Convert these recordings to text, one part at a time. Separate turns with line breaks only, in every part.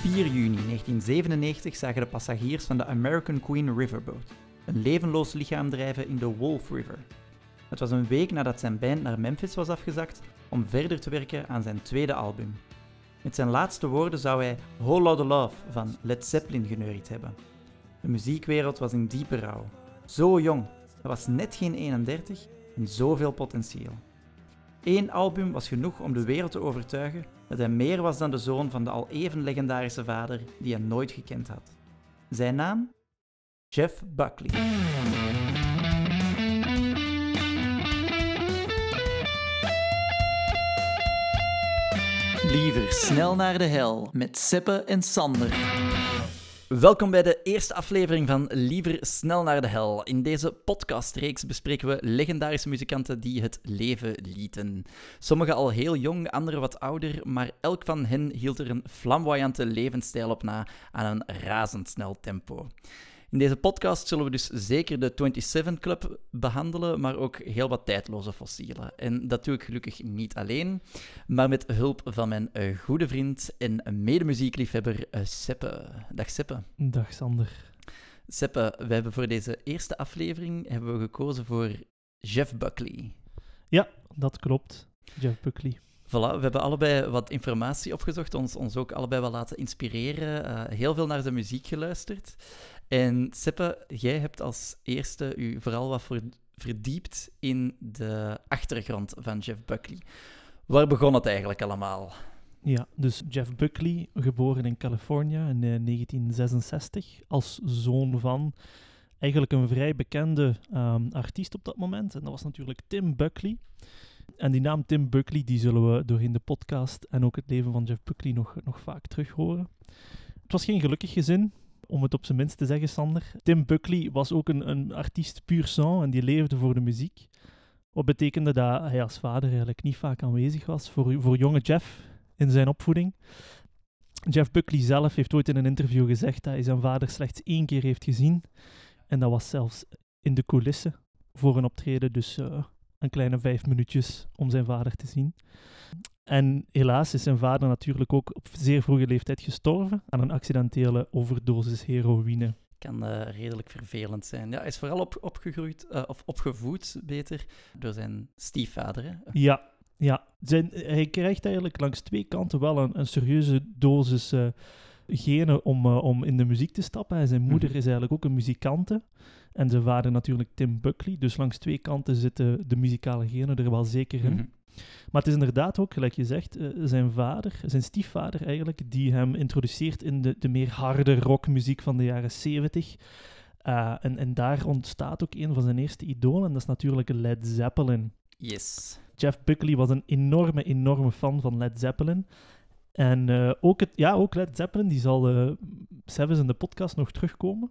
4 juni 1997 zagen de passagiers van de American Queen Riverboat een levenloos lichaam drijven in de Wolf River. Het was een week nadat zijn band naar Memphis was afgezakt om verder te werken aan zijn tweede album. Met zijn laatste woorden zou hij Whole Lotta Love van Led Zeppelin geneuried hebben. De muziekwereld was in diepe rouw. Zo jong, hij was net geen 31 en zoveel potentieel. Eén album was genoeg om de wereld te overtuigen dat hij meer was dan de zoon van de al even legendarische vader die hij nooit gekend had. Zijn naam? Jeff Buckley. Liever snel naar de hel met Seppe en Sander. Welkom bij de eerste aflevering van Liever snel naar de hel. In deze podcastreeks bespreken we legendarische muzikanten die het leven lieten. Sommigen al heel jong, anderen wat ouder, maar elk van hen hield er een flamboyante levensstijl op na aan een razendsnel tempo. In deze podcast zullen we dus zeker de 27 Club behandelen, maar ook heel wat tijdloze fossielen. En dat doe ik gelukkig niet alleen, maar met hulp van mijn uh, goede vriend en medemuziekliefhebber uh, Seppe. Dag Seppe.
Dag Sander.
Seppe, we hebben voor deze eerste aflevering hebben we gekozen voor Jeff Buckley.
Ja, dat klopt. Jeff Buckley.
Voilà, we hebben allebei wat informatie opgezocht, ons, ons ook allebei wel laten inspireren, uh, heel veel naar de muziek geluisterd. En Seppe, jij hebt als eerste u vooral wat verdiept in de achtergrond van Jeff Buckley. Waar begon het eigenlijk allemaal?
Ja, dus Jeff Buckley, geboren in Californië in 1966, eh, als zoon van eigenlijk een vrij bekende um, artiest op dat moment. En dat was natuurlijk Tim Buckley. En die naam Tim Buckley, die zullen we doorheen de podcast en ook het leven van Jeff Buckley nog, nog vaak terug horen. Het was geen gelukkig gezin om het op zijn minst te zeggen, Sander. Tim Buckley was ook een, een artiest puur sang en die leefde voor de muziek. Wat betekende dat hij als vader eigenlijk niet vaak aanwezig was voor, voor jonge Jeff in zijn opvoeding. Jeff Buckley zelf heeft ooit in een interview gezegd dat hij zijn vader slechts één keer heeft gezien. En dat was zelfs in de coulissen voor een optreden, dus uh, een kleine vijf minuutjes om zijn vader te zien. En helaas is zijn vader natuurlijk ook op zeer vroege leeftijd gestorven aan een accidentele overdosis heroïne.
Kan uh, redelijk vervelend zijn. Ja, hij is vooral op, opgegroeid, uh, of opgevoed, beter, door zijn stiefvader. Hè?
Ja, ja. Zijn, hij krijgt eigenlijk langs twee kanten wel een, een serieuze dosis uh, genen om, om in de muziek te stappen. En zijn moeder mhm. is eigenlijk ook een muzikante. En zijn vader natuurlijk Tim Buckley. Dus langs twee kanten zitten de muzikale genen er wel zeker in. Mhm. Maar het is inderdaad ook, gelijk je zegt, uh, zijn vader, zijn stiefvader eigenlijk, die hem introduceert in de, de meer harde rockmuziek van de jaren 70. Uh, en, en daar ontstaat ook een van zijn eerste idolen, en dat is natuurlijk Led Zeppelin.
Yes.
Jeff Buckley was een enorme, enorme fan van Led Zeppelin. En uh, ook, het, ja, ook Led Zeppelin, die zal uh, zelfs in de podcast nog terugkomen.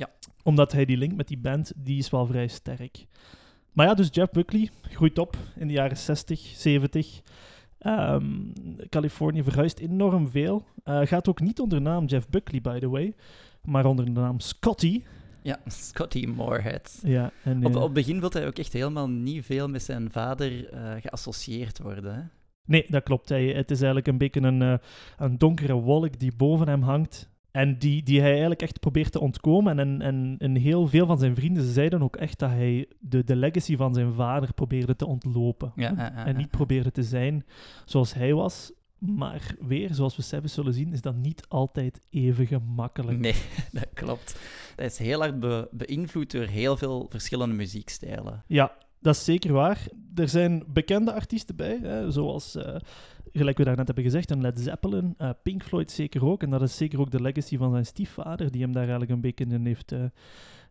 Ja.
Omdat hij die link met die band, die is wel vrij sterk. Maar ja, dus Jeff Buckley groeit op in de jaren 60, 70. Um, Californië verhuist enorm veel. Uh, gaat ook niet onder de naam Jeff Buckley, by the way, maar onder de naam Scotty.
Ja, Scotty Moorhead.
Ja,
en, op, uh, op het begin wil hij ook echt helemaal niet veel met zijn vader uh, geassocieerd worden. Hè?
Nee, dat klopt. Hij, het is eigenlijk een beetje een, een donkere wolk die boven hem hangt. En die, die hij eigenlijk echt probeert te ontkomen. En, en, en heel veel van zijn vrienden zeiden ook echt dat hij de, de legacy van zijn vader probeerde te ontlopen.
Ja,
en niet probeerde te zijn zoals hij was. Maar weer, zoals we zelf zullen zien, is dat niet altijd even gemakkelijk.
Nee, dat klopt. Hij is heel hard be beïnvloed door heel veel verschillende muziekstijlen.
Ja, dat is zeker waar. Er zijn bekende artiesten bij, hè, zoals uh, gelijk we daarnet hebben gezegd, een Led Zeppelin, uh, Pink Floyd zeker ook. En dat is zeker ook de legacy van zijn stiefvader, die hem daar eigenlijk een beetje in heeft uh,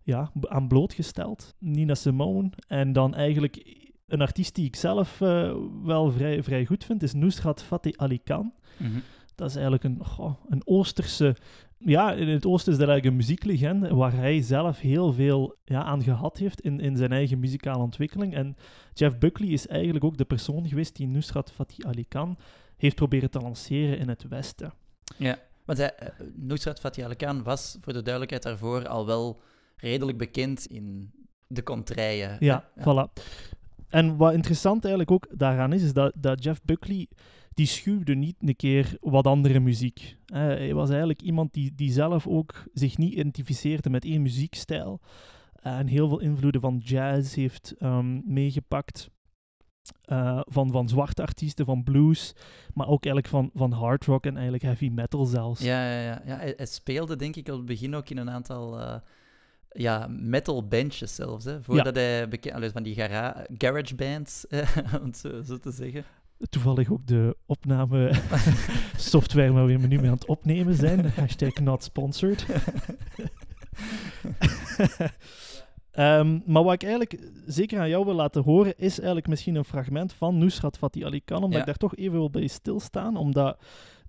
ja, aan blootgesteld. Nina Simone. En dan eigenlijk een artiest die ik zelf uh, wel vrij, vrij goed vind, is Nusrat Fateh Ali Khan. Mm -hmm. Dat is eigenlijk een, goh, een Oosterse ja, in het oosten is dat eigenlijk een muzieklegende waar hij zelf heel veel ja, aan gehad heeft in, in zijn eigen muzikale ontwikkeling. En Jeff Buckley is eigenlijk ook de persoon geweest die Nusrat Fatih Ali Khan heeft proberen te lanceren in het Westen.
Ja, want hij, uh, Nusrat Fatih Ali Khan was voor de duidelijkheid daarvoor al wel redelijk bekend in de contraien.
Ja, ja, voilà. En wat interessant eigenlijk ook daaraan is, is dat, dat Jeff Buckley die schuwde niet een keer wat andere muziek. Eh, hij was eigenlijk iemand die, die zelf ook zich niet identificeerde met één muziekstijl. en heel veel invloeden van jazz heeft ehm, meegepakt. Uh, van, van zwarte artiesten, van blues, maar ook eigenlijk van, van hard rock en eigenlijk heavy metal zelfs.
Ja, ja, ja. ja hij, hij speelde denk ik op het begin ook in een aantal uh, ja, metal bandjes zelfs. Hè, voordat ja. hij bekend van die gara garage bands, om zo, zo te zeggen.
Toevallig ook de opname software waar we nu mee aan het opnemen zijn. Hashtag not sponsored. Um, maar wat ik eigenlijk zeker aan jou wil laten horen, is eigenlijk misschien een fragment van Nusrat Fatih Ali Khan, omdat ja. ik daar toch even wil bij stilstaan, omdat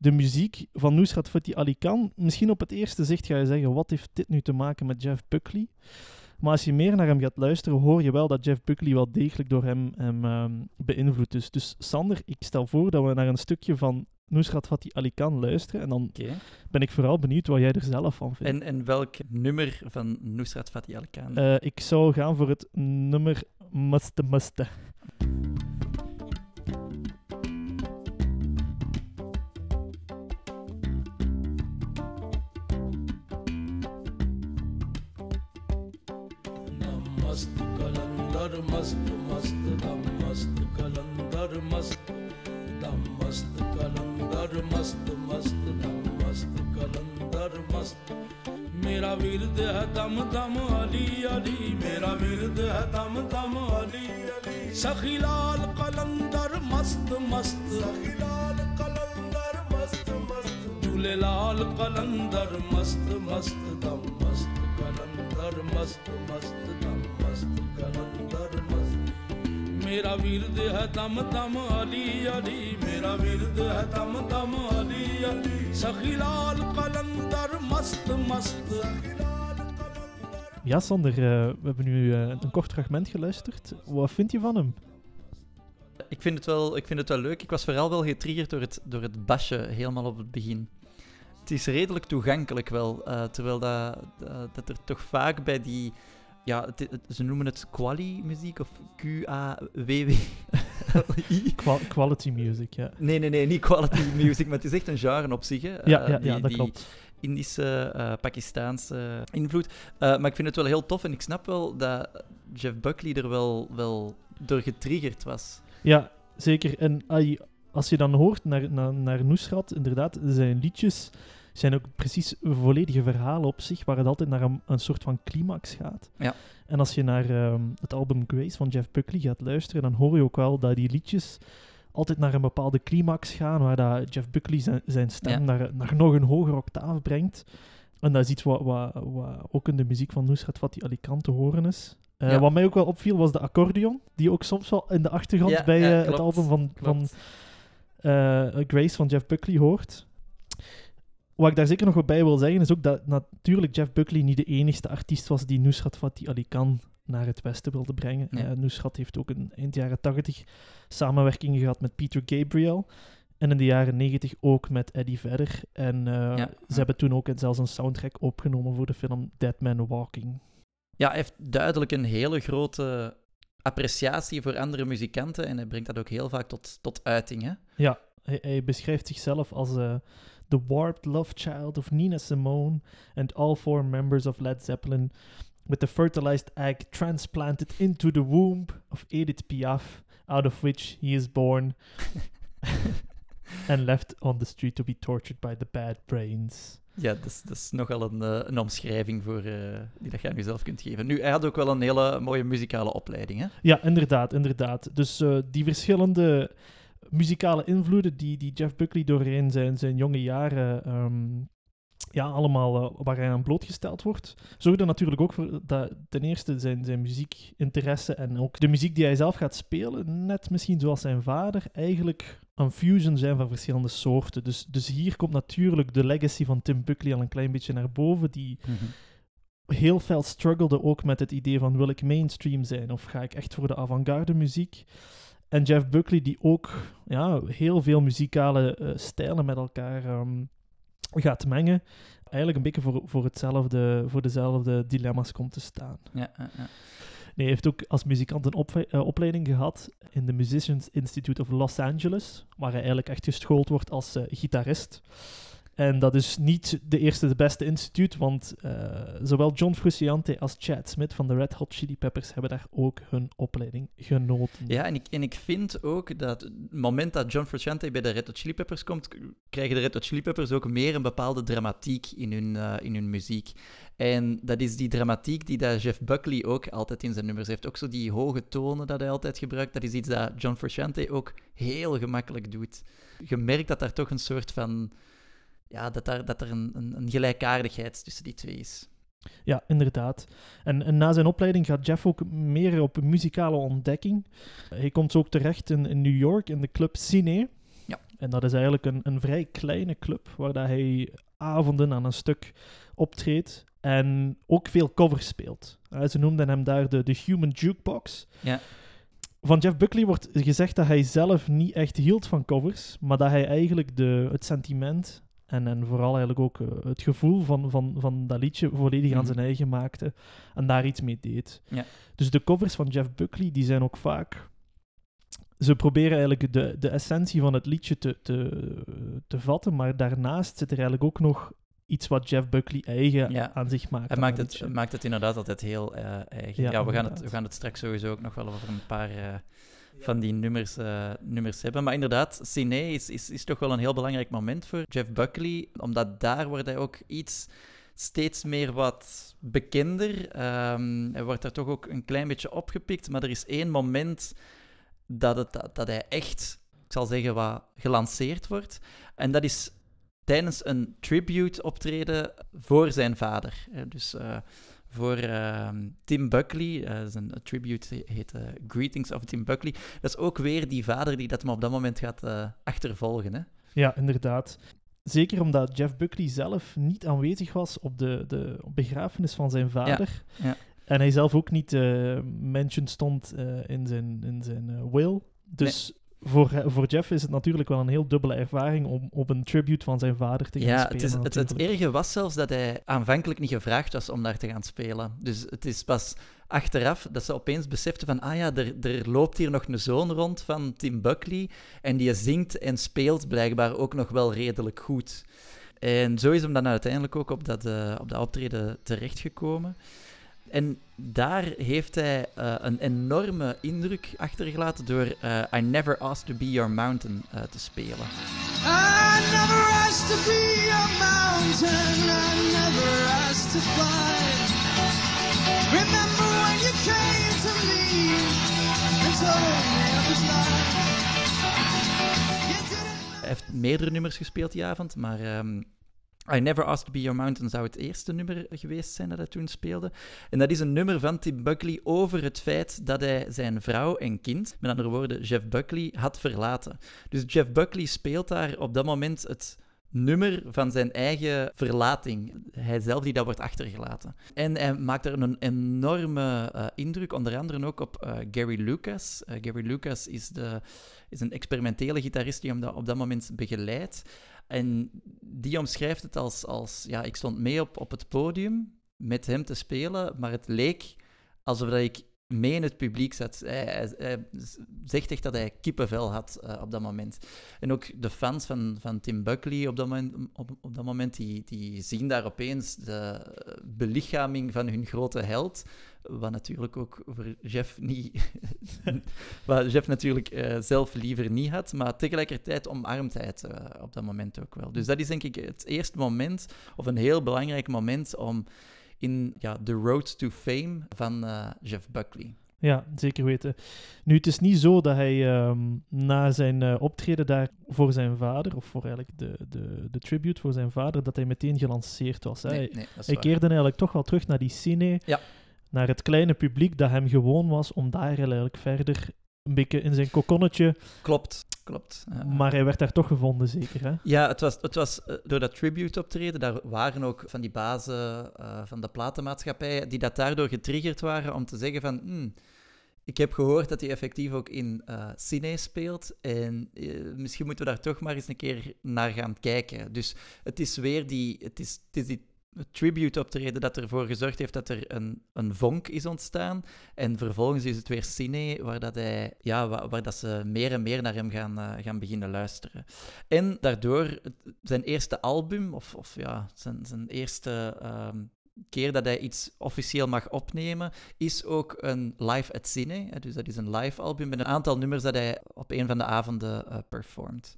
de muziek van Nusrat Fatih Ali Khan, misschien op het eerste zicht ga je zeggen, wat heeft dit nu te maken met Jeff Buckley? Maar als je meer naar hem gaat luisteren, hoor je wel dat Jeff Buckley wel degelijk door hem, hem um, beïnvloed is. Dus Sander, ik stel voor dat we naar een stukje van Nusrat Fatih Ali Khan luisteren. En dan okay. ben ik vooral benieuwd wat jij er zelf van vindt.
En, en welk nummer van Nusrat Fatih Ali Khan?
Uh, ik zou gaan voor het nummer Muste Muste. मस्त कलंदर, मस्त मस्त, दम मस्त कलंदर, मस्त, दम मस्त कलंदर, मस्त मस्त, दम मस्त कलंदर, मस्त। मेरा विरद है दम दम, अली अली। मेरा विरद है दम दम, अली अली। सखीलाल कलंदर, मस्त मस्त। सखीलाल कलंदर, मस्त मस्त। झूले लाल कलंदर, मस्त मस्त, दम मस्त कलंदर, मस्त मस्त, दम ਮੇਰਾ ਹੈ Ja, Sander, eh, we hebben nu eh, een kort fragment geluisterd. Wat vind je van hem?
Ik vind, het wel, ik vind het wel leuk. Ik was vooral wel getriggerd door het, door het basje helemaal op het begin. Het is redelijk toegankelijk wel, eh, terwijl dat, dat er toch vaak bij die ja, het, het, ze noemen het quali-muziek of Q-A-W-W-I.
quality music, ja.
Nee, nee, nee, niet quality music, maar het is echt een genre op zich. Hè.
Ja, ja, die, ja dat die klopt.
Indische, uh, Pakistaanse invloed. Uh, maar ik vind het wel heel tof en ik snap wel dat Jeff Buckley er wel, wel door getriggerd was.
Ja, zeker. En als je dan hoort naar, naar, naar Nusrat, inderdaad, zijn liedjes zijn ook precies volledige verhalen op zich, waar het altijd naar een, een soort van climax gaat.
Ja.
En als je naar um, het album Grace van Jeff Buckley gaat luisteren, dan hoor je ook wel dat die liedjes altijd naar een bepaalde climax gaan, waar dat Jeff Buckley zijn, zijn stem ja. naar, naar nog een hogere octaaf brengt. En dat is iets wat, wat, wat ook in de muziek van Nusrat Fatih Ali Khan te horen is. Uh, ja. Wat mij ook wel opviel was de accordeon, die ook soms wel in de achtergrond ja, bij uh, het album van, van uh, Grace van Jeff Buckley hoort. Wat ik daar zeker nog wat bij wil zeggen, is ook dat natuurlijk Jeff Buckley niet de enigste artiest was die Nusrat Fatih Ali Khan naar het westen wilde brengen. Ja. Uh, Nusrat heeft ook in eind jaren 80 samenwerkingen gehad met Peter Gabriel. En in de jaren 90 ook met Eddie Vedder. En uh, ja, ze ja. hebben toen ook zelfs een soundtrack opgenomen voor de film Dead Man Walking.
Ja, hij heeft duidelijk een hele grote appreciatie voor andere muzikanten. En hij brengt dat ook heel vaak tot, tot uiting. Hè?
Ja, hij, hij beschrijft zichzelf als uh, the warped love child of Nina Simone and all four members of Led Zeppelin, with the fertilized egg transplanted into the womb of Edith Piaf, out of which he is born, and left on the street to be tortured by the bad brains.
Ja, dat is, dat is nogal een, uh, een omschrijving voor, uh, die dat jij nu zelf kunt geven. Nu, hij had ook wel een hele mooie muzikale opleiding, hè?
Ja, inderdaad, inderdaad. Dus uh, die verschillende muzikale invloeden die, die Jeff Buckley doorheen zijn, zijn jonge jaren um, ja, allemaal uh, waar hij aan blootgesteld wordt. Zorgde natuurlijk ook voor dat ten eerste zijn, zijn muziekinteresse en ook de muziek die hij zelf gaat spelen, net misschien zoals zijn vader, eigenlijk een fusion zijn van verschillende soorten. Dus, dus hier komt natuurlijk de legacy van Tim Buckley al een klein beetje naar boven, die... Mm -hmm heel veel struggelde ook met het idee van wil ik mainstream zijn of ga ik echt voor de avant-garde muziek. En Jeff Buckley, die ook ja, heel veel muzikale uh, stijlen met elkaar um, gaat mengen. Eigenlijk een beetje voor, voor, hetzelfde, voor dezelfde dilemma's komt te staan.
Ja, ja, ja.
hij heeft ook als muzikant een op, uh, opleiding gehad in de Musicians Institute of Los Angeles, waar hij eigenlijk echt geschoold wordt als uh, gitarist. En dat is niet de eerste, de beste instituut, want uh, zowel John Frusciante als Chad Smith van de Red Hot Chili Peppers hebben daar ook hun opleiding genoten.
Ja, en ik, en ik vind ook dat het moment dat John Frusciante bij de Red Hot Chili Peppers komt, krijgen de Red Hot Chili Peppers ook meer een bepaalde dramatiek in hun, uh, in hun muziek. En dat is die dramatiek die dat Jeff Buckley ook altijd in zijn nummers heeft. Ook zo die hoge tonen dat hij altijd gebruikt, dat is iets dat John Frusciante ook heel gemakkelijk doet. Je merkt dat daar toch een soort van ja, dat, daar, dat er een, een, een gelijkaardigheid tussen die twee is.
Ja, inderdaad. En, en, na zijn opleiding gaat Jeff ook meer op muzikale ontdekking. Hij komt ook terecht in, in New York in de club Cine.
Ja.
En dat is eigenlijk een, een vrij kleine club waar dat hij avonden aan een stuk optreedt en ook veel covers speelt. Ze noemden hem daar de, de Human Jukebox.
Ja.
Van Jeff Buckley wordt gezegd dat hij zelf niet echt hield van covers, maar dat hij eigenlijk de, het sentiment en, en vooral eigenlijk ook uh, het gevoel van, van, van dat liedje volledig aan
Mhm.
zijn eigen maakte en daar iets mee deed.
Ja.
Dus de covers van Jeff Buckley die zijn ook vaak. Ze proberen eigenlijk de, de essentie van het liedje te, te, te vatten, maar daarnaast zit er eigenlijk ook nog iets wat Jeff Buckley eigen
Ja.
aan zich maakt.
Hij maakt het, maakt het inderdaad altijd heel eh, eigen.
Ja,
Ja, we, gaan het, we gaan het straks sowieso ook nog wel over een paar eh, van die nummers, eh, nummers hebben. Maar inderdaad, Cine is, is, is toch wel een heel belangrijk moment voor Jeff Buckley, omdat daar wordt hij ook iets steeds meer wat bekender. Ehm, hij wordt daar toch ook een klein beetje opgepikt, maar er is één moment dat, het, dat hij echt, ik zal zeggen, wat gelanceerd wordt. En dat is tijdens een tribute optreden voor zijn vader. Eh, Dus eh, voor ehm, Tim Buckley, eh, zijn tribute heet eh, Greetings of Tim Buckley. Dat is ook weer die vader die dat hem op dat moment gaat eh, achtervolgen. Hè?
Ja, inderdaad. Zeker omdat Jeff Buckley zelf niet aanwezig was op de, de begrafenis van zijn vader.
ja.
En hij zelf ook niet mentioned stond in zijn, in zijn will. Dus voor, he- voor Jeff is het natuurlijk wel een heel dubbele ervaring om op een tribute van zijn vader te gaan
Ja,
spelen.
het, is, het, het erge was zelfs dat hij aanvankelijk niet gevraagd was om daar te gaan spelen. Dus het is pas achteraf dat ze opeens beseften van, ah ja, er, er loopt hier nog een zoon rond van Tim Buckley en die zingt en speelt blijkbaar ook nog wel redelijk goed. En zo is hem dan uiteindelijk ook op dat, eh, op dat optreden terechtgekomen. En daar heeft hij eh, een enorme indruk achtergelaten door eh, I Never Asked to Be Your Mountain eh, te spelen.
I never asked to be a mountain. I never asked to fly. Remember when you came to me and told me I was lying? You didn't
Hij heeft meerdere nummers gespeeld die avond, maar ehm, I Never Asked to Be Your Mountain zou het eerste nummer geweest zijn dat hij toen speelde. En dat is een nummer van Tim Buckley over het feit dat hij zijn vrouw en kind, met andere woorden Jeff Buckley, had verlaten. Dus Jeff Buckley speelt daar op dat moment het nummer van zijn eigen verlating. Hij zelf die dat wordt achtergelaten. En hij maakt er een enorme eh, indruk, onder andere ook op eh, Gary Lucas. Eh, Gary Lucas is, de, is een experimentele gitarist die hem op dat moment begeleidt. En die omschrijft het als, als ja, ik stond mee op, op het podium met hem te spelen, maar het leek alsof ik mee in het publiek zat. Hij, zegt echt dat hij kippenvel had eh, op dat moment. En ook de fans van, van Tim Buckley op dat moment, op, op dat moment die, die zien daar opeens de belichaming van hun grote held. Wat natuurlijk ook voor Jeff niet. wat Jeff natuurlijk eh, zelf liever niet had. Maar tegelijkertijd omarmt hij het eh, op dat moment ook wel. Dus dat is denk ik het eerste moment, of een heel belangrijk moment om in ja, The Road to Fame van eh, Jeff Buckley.
Ja, zeker weten. Nu, het is niet zo dat hij ehm, na zijn eh, optreden daar voor zijn vader, of voor eigenlijk de, de, de tribute voor zijn vader, dat hij meteen gelanceerd was.
Nee,
Hij,
nee,
hij keerde eigenlijk toch wel terug naar die cine,
Ja.
naar het kleine publiek dat hem gewoon was om daar eigenlijk verder een beetje in zijn kokonnetje,
Klopt, klopt.
Maar hij werd daar toch gevonden, zeker. Hè?
Ja, het was, het was eh, door dat tribute optreden, daar waren ook van die bazen eh, van de platenmaatschappijen die dat daardoor getriggerd waren om te zeggen van, "Hmm, ik heb gehoord dat hij effectief ook in eh cine speelt en misschien moeten we daar toch maar eens een keer naar gaan kijken. Dus het is weer die, het is, het is die tribute optreden dat ervoor gezorgd heeft dat er een, een vonk is ontstaan. En vervolgens is het weer Cine, waar, dat hij, ja, waar, dat ze meer en meer naar hem gaan, eh, gaan beginnen luisteren. En daardoor, zijn eerste album, of, of ja, zijn, zijn eerste ehm, keer dat hij iets officieel mag opnemen, is ook een live at Cine. Dus dat is een live album met een aantal nummers dat hij op een van de avonden eh, performt.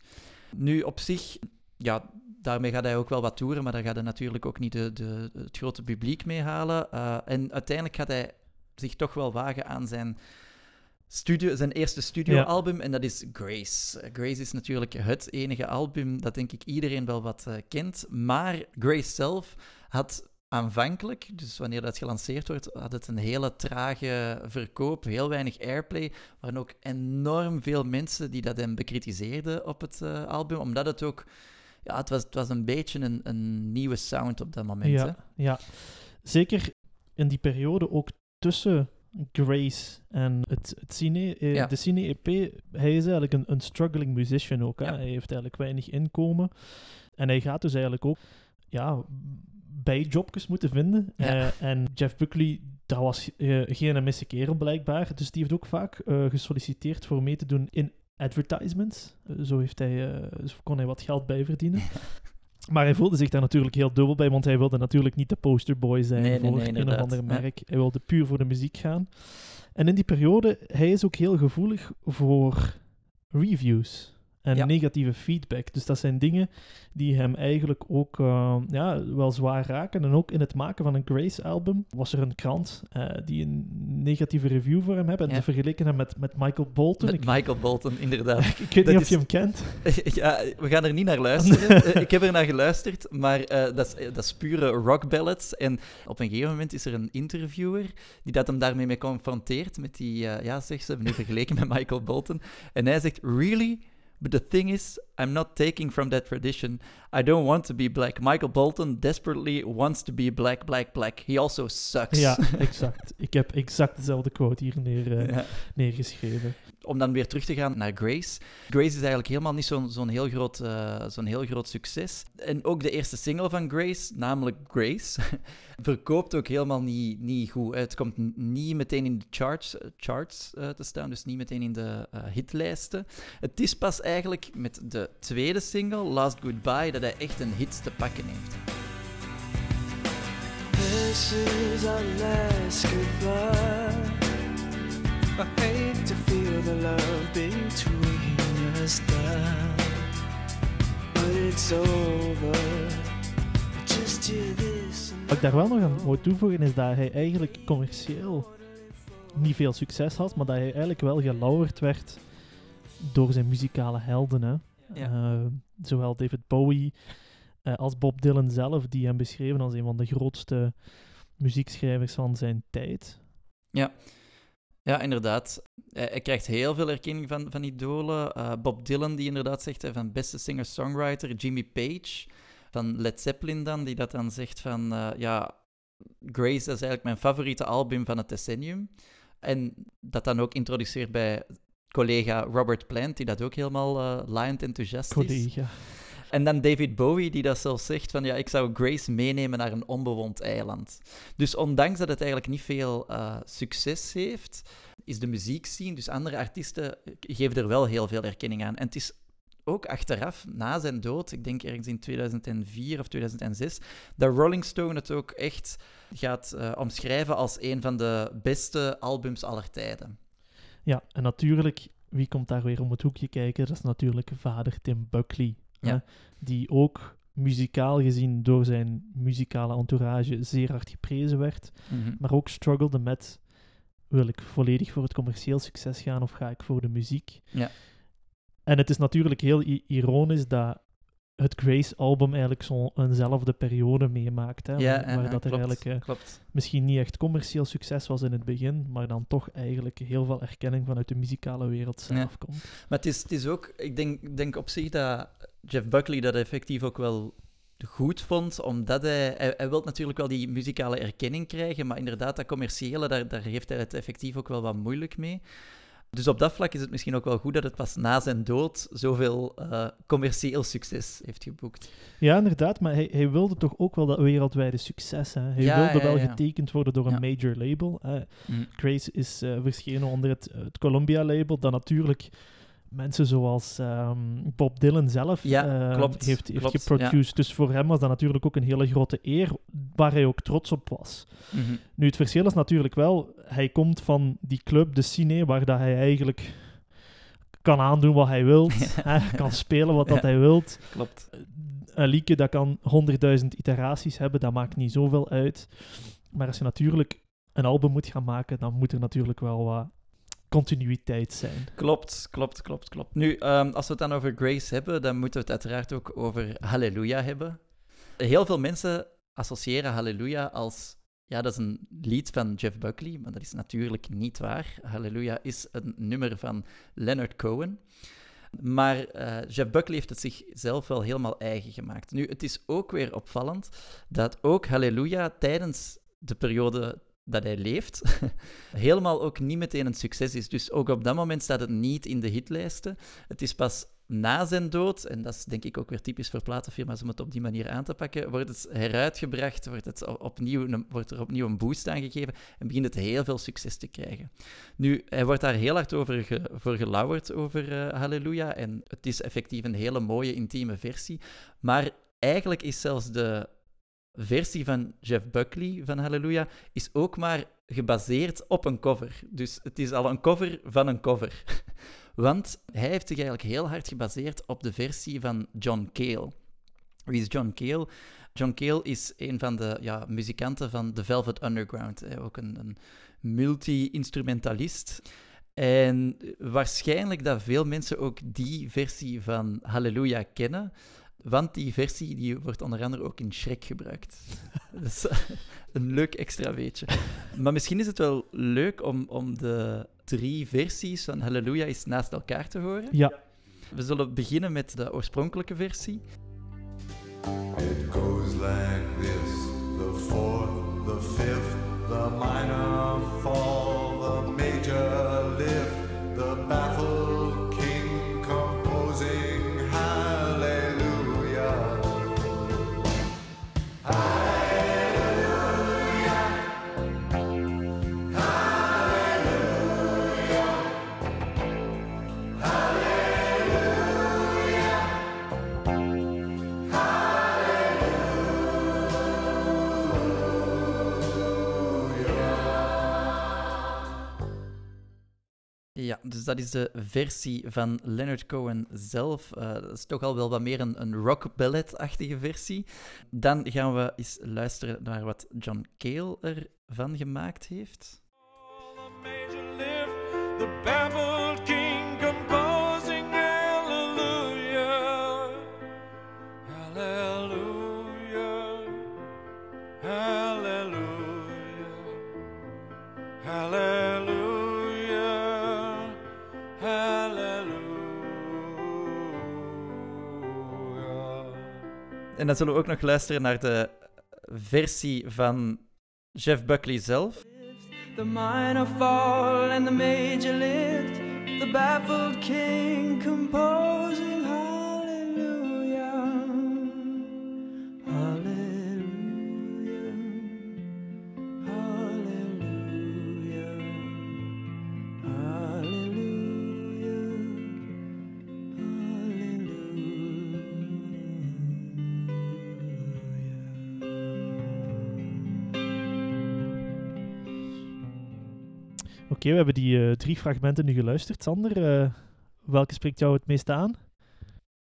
Nu, op zich, ja, daarmee gaat hij ook wel wat toeren, maar daar gaat hij natuurlijk ook niet de, de, het grote publiek mee halen. Eh, en uiteindelijk gaat hij zich toch wel wagen aan zijn, studio, zijn eerste studioalbum, en dat is Grace. Eh, Grace is natuurlijk het enige album dat denk ik iedereen wel wat eh, kent. Maar Grace zelf had aanvankelijk, dus wanneer dat gelanceerd wordt, had het een hele trage verkoop, heel weinig airplay. Waren ook enorm veel mensen die dat hem bekritiseerden op het album, omdat het ook... Ja, het was, het was een beetje een, een nieuwe sound op dat moment. Hè?
Ja, ja, zeker in die periode ook tussen Grace en het, het cine, eh,
Ja.
de cine-EP. Hij is eigenlijk een, een struggling musician ook. Hè?
Ja.
Hij heeft eigenlijk weinig inkomen. En hij gaat dus eigenlijk ook ja, bijjobjes moeten vinden.
Ja.
Eh, en Jeff Buckley, dat was eh, geen misse kerel blijkbaar. Dus die heeft ook vaak eh, gesolliciteerd voor mee te doen in advertisements. Eh, zo, heeft hij, eh, zo kon hij wat geld bijverdienen. Maar hij voelde zich daar natuurlijk heel dubbel bij, want hij wilde natuurlijk niet de posterboy zijn
Nee,
voor
nee,
een of ander
Ja.
merk. Hij wilde puur voor de muziek gaan. En in die periode, hij is ook heel gevoelig voor reviews en
Ja.
negatieve feedback. Dus dat zijn dingen die hem eigenlijk ook eh, ja, wel zwaar raken. En ook in het maken van een Grace-album was er een krant eh, die een negatieve review voor hem hebben. En
Ja.
ze vergeleken hem met, met Michael Bolton.
Met
Ik,
Michael Bolton, inderdaad.
ik weet
dat
niet of je hem kent.
ja, we gaan er niet naar luisteren. Eh, ik heb er naar geluisterd, maar dat, is, dat is pure rock ballads. En op een gegeven moment is er een interviewer die dat hem daarmee mee confronteert. Met die, ja, zeg, ze hebben nu vergeleken met Michael Bolton. En hij zegt, really? But the thing is, I'm not taking from that tradition. I don't want to be black. Michael Bolton desperately wants to be black, black, black. He also sucks.
Ja, exact. Ik heb exact dezelfde quote hier neer, eh,
Ja.
neergeschreven.
Om dan weer terug te gaan naar Grace. Grace is eigenlijk helemaal niet zo'n heel, groot, eh, zo'n heel groot succes. En ook de eerste single van Grace, namelijk Grace, verkoopt ook helemaal niet, niet goed. Het komt niet meteen in de charts, eh, charts eh, te staan, dus niet meteen in de hitlijsten. Het is pas eigenlijk met de tweede single, Last Goodbye, dat hij echt een hit te pakken heeft.
This is our last goodbye. I hate to feel the love between us die. But it's over. Just hear this. and
Wat ik daar wel nog aan moet toevoegen is dat hij eigenlijk commercieel niet veel succes had, maar dat hij eigenlijk wel gelauwerd werd door zijn muzikale helden. Hè.
Ja.
Eh, zowel David Bowie eh, als Bob Dylan zelf, die hem beschreven als een van de grootste muziekschrijvers van zijn tijd.
Ja, inderdaad. Hij, hij krijgt heel veel erkenning van, van idolen. Eh, Bob Dylan, die inderdaad zegt van beste singer-songwriter. Jimmy Page van Led Zeppelin dan, die dat dan zegt van... eh, ja, Grace is eigenlijk mijn favoriete album van het decennium. En dat dan ook introduceert bij collega Robert Plant, die dat ook helemaal eh laaiend enthousiast is. En dan David Bowie, die dat zelfs zegt van ja, ik zou Grace meenemen naar een onbewoond eiland. Dus ondanks dat het eigenlijk niet veel eh, succes heeft, is de muziekscene, dus andere artiesten, geven er wel heel veel erkenning aan. En het is ook achteraf, na zijn dood, ik denk ergens in 2004 of 2006, dat Rolling Stone het ook echt gaat eh, omschrijven als een van de beste albums aller tijden.
Ja, en natuurlijk, wie komt daar weer om het hoekje kijken? Dat is natuurlijk vader Tim Buckley.
Ja.
die ook muzikaal gezien door zijn muzikale entourage zeer hard geprezen werd. maar ook struggelde met wil ik volledig voor het commercieel succes gaan of ga ik voor de muziek?
Ja.
En het is natuurlijk heel ironisch dat het Grace-album eigenlijk zo'n eenzelfde periode meemaakt. Hè,
Ja,
waar, dat er eigenlijk eh, misschien niet echt commercieel succes was in het begin, maar dan toch eigenlijk heel veel erkenning vanuit de muzikale wereld zelf
Ja.
komt.
Maar het is, het is ook, ik denk, ik denk op zich dat Jeff Buckley dat effectief ook wel goed vond, omdat hij, hij, hij wil natuurlijk wel die muzikale erkenning krijgen, maar inderdaad, dat commerciële, daar, daar heeft hij het effectief ook wel wat moeilijk mee. Dus op dat vlak is het misschien ook wel goed dat het pas na zijn dood zoveel eh, commercieel succes heeft geboekt.
Ja, inderdaad, maar hij, hij wilde toch ook wel dat wereldwijde succes. Hè? Hij
Ja,
wilde
ja,
wel
ja.
getekend worden door een major label. hè.
Mm.
Grace is eh, verschenen onder het, het Columbia-label, dat natuurlijk mensen zoals ehm, Bob Dylan zelf
Ja,
eh,
klopt,
heeft, heeft
klopt,
geproduced. Dus voor hem was dat natuurlijk ook een hele grote eer, waar hij ook trots op was.
Mhm.
Nu, het verschil is natuurlijk wel, hij komt van die club, de Cine, waar dat hij eigenlijk kan aandoen wat hij wil, kan spelen wat dat hij wilt.
Klopt.
Een liedje dat kan 100.000 iteraties hebben, dat maakt niet zoveel uit. Maar als je natuurlijk een album moet gaan maken, dan moet er natuurlijk wel wat continuïteit zijn.
Klopt, klopt, klopt, klopt. Nu, ehm, als we het dan over Grace hebben, dan moeten we het uiteraard ook over Halleluja hebben. Heel veel mensen associëren Halleluja als... Ja, dat is een lied van Jeff Buckley, maar dat is natuurlijk niet waar. Halleluja is een nummer van Leonard Cohen. Maar eh, Jeff Buckley heeft het zichzelf wel helemaal eigen gemaakt. Nu, het is ook weer opvallend dat ook Halleluja tijdens de periode dat hij leeft, helemaal ook niet meteen een succes is. Dus ook op dat moment staat het niet in de hitlijsten. Het is pas na zijn dood, en dat is denk ik ook weer typisch voor platenfirma's om het op die manier aan te pakken, wordt het heruitgebracht, wordt, het opnieuw, wordt er opnieuw een boost aan gegeven en begint het heel veel succes te krijgen. Nu, hij wordt daar heel hard over voor gelauwerd, over eh, Halleluja, en het is effectief een hele mooie, intieme versie. Maar eigenlijk is zelfs de versie van Jeff Buckley van Halleluja is ook maar gebaseerd op een cover. Dus het is al een cover van een cover. Want hij heeft zich eigenlijk heel hard gebaseerd op de versie van John Cale. Wie is John Cale? John Cale is een van de ja, muzikanten van The Velvet Underground. Ook een, een multi-instrumentalist. En waarschijnlijk dat veel mensen ook die versie van Halleluja kennen. Want die versie die wordt onder andere ook in Shrek gebruikt. Dat is een leuk extra weetje. Maar misschien is het wel leuk om, om de drie versies van Halleluja eens naast elkaar te horen.
Ja,
We zullen beginnen met de oorspronkelijke versie.
It goes like this the fourth, the fifth, the minor
dus dat is de versie van Leonard Cohen zelf. Eh, dat is toch al wel wat meer een, een rock ballet-achtige versie. Dan gaan we eens luisteren naar wat John Cale ervan gemaakt heeft.
The
En dan zullen we ook nog luisteren naar de versie van Jeff Buckley zelf.
The minor fall and the major lift, the baffled king composing
oké, we hebben die eh, drie fragmenten nu geluisterd. Sander, eh, welke spreekt jou het meest aan?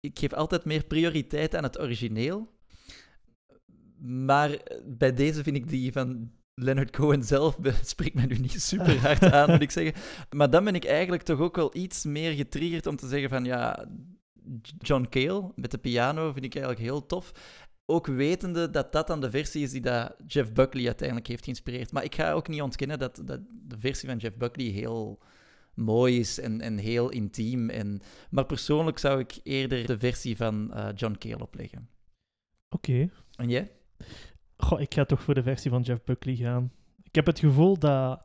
Ik geef altijd meer prioriteit aan het origineel. Maar eh, bij deze vind ik die van Leonard Cohen zelf spreekt mij nu niet super hard aan, moet ik zeggen. Maar dan ben ik eigenlijk toch ook wel iets meer getriggerd om te zeggen van ja, John Cale met de piano vind ik eigenlijk heel tof. Ook wetende dat dat dan de versie is die dat Jeff Buckley uiteindelijk heeft geïnspireerd. Maar ik ga ook niet ontkennen dat, dat de versie van Jeff Buckley heel mooi is en, en heel intiem. En, maar persoonlijk zou ik eerder de versie van eh, John Cale opleggen.
Oké.
En jij?
Goh, ik ga toch voor de versie van Jeff Buckley gaan. Ik heb het gevoel dat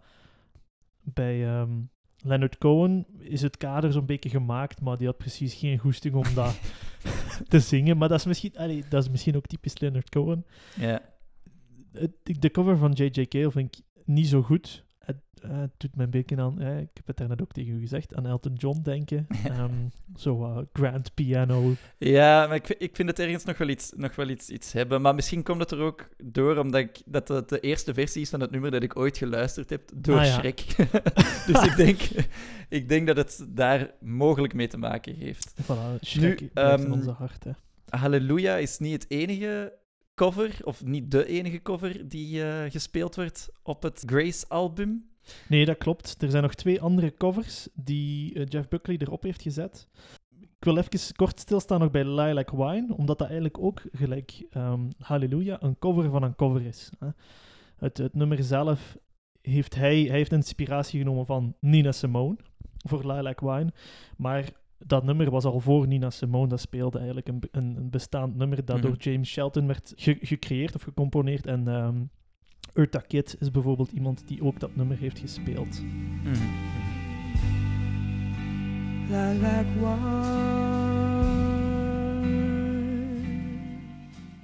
bij ehm, Leonard Cohen is het kader zo'n beetje gemaakt, maar die had precies geen goesting om dat te zingen. Maar dat is misschien, allee, dat is misschien ook typisch Leonard Cohen.
Ja.
Het- de cover van J.J. Cale vind ik niet zo goed. Het, eh, het doet een beetje aan, eh, ik heb het daarnet ook tegen u gezegd, aan Elton John denken. Ehm, zo grand piano.
Ja, maar ik, vind- ik vind het ergens nog wel, iets, nog wel iets, iets hebben. Maar misschien komt het er ook door omdat ik, dat het de eerste versie is van het nummer dat ik ooit geluisterd heb door
Ah, ja.
Shrek. dus ik denk, ik denk dat het daar mogelijk mee te maken heeft.
Voilà, Shrek
Nu,
blijft in
ehm,
onze harten.
Halleluja is niet het enige cover, of niet de enige cover die eh, gespeeld wordt op het Grace-album.
Nee, dat klopt. Er zijn nog twee andere covers die eh, Jeff Buckley erop heeft gezet. Ik wil even kort stilstaan nog bij Lilac Wine, omdat dat eigenlijk ook, gelijk ehm Halleluja, een cover van een cover is. Hè. Het, het nummer zelf heeft hij, hij heeft inspiratie genomen van Nina Simone voor Lilac Wine, maar dat nummer was al voor Nina Simone. Dat speelde eigenlijk een, een, een bestaand nummer dat
Mhm.
door James Shelton werd ge- gecreëerd of gecomponeerd. En ehm Eartha Kitt is bijvoorbeeld iemand die ook dat nummer heeft gespeeld.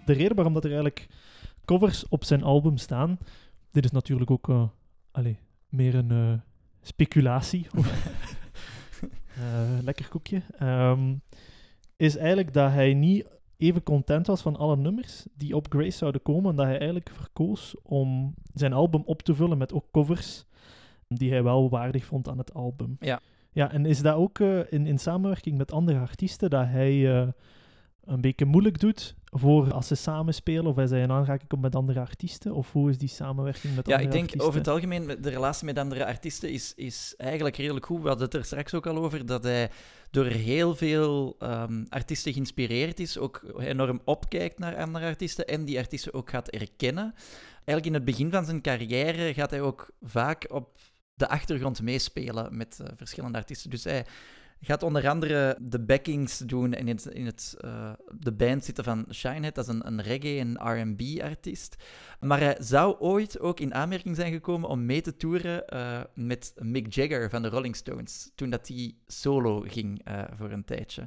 De reden waarom dat er eigenlijk covers op zijn album staan, dit is natuurlijk ook eh, allee, meer een eh, speculatie. Eh, lekker koekje. Ehm, is eigenlijk dat hij niet even content was van alle nummers die op Grace zouden komen. En dat hij eigenlijk verkoos om zijn album op te vullen met ook covers die hij wel waardig vond aan het album.
Ja.
Ja, en is dat ook eh, in, in samenwerking met andere artiesten dat hij eh, een beetje moeilijk doet voor als ze samenspelen of als hij in aanraking komt met andere artiesten? Of hoe is die samenwerking met
Ja,
andere
ik denk
artiesten?
over het algemeen, de relatie met andere artiesten is, is eigenlijk redelijk goed. We hadden het er straks ook al over, dat hij door heel veel ehm, artiesten geïnspireerd is, ook enorm opkijkt naar andere artiesten en die artiesten ook gaat erkennen. Eigenlijk in het begin van zijn carrière gaat hij ook vaak op de achtergrond meespelen met eh, verschillende artiesten. Dus hij gaat onder andere de backings doen en in, het, in het, eh, de band zitten van Shinehead, dat is een, een reggae- en R&B-artiest. Maar hij zou ooit ook in aanmerking zijn gekomen om mee te toeren eh, met Mick Jagger van de Rolling Stones, toen dat hij solo ging eh, voor een tijdje.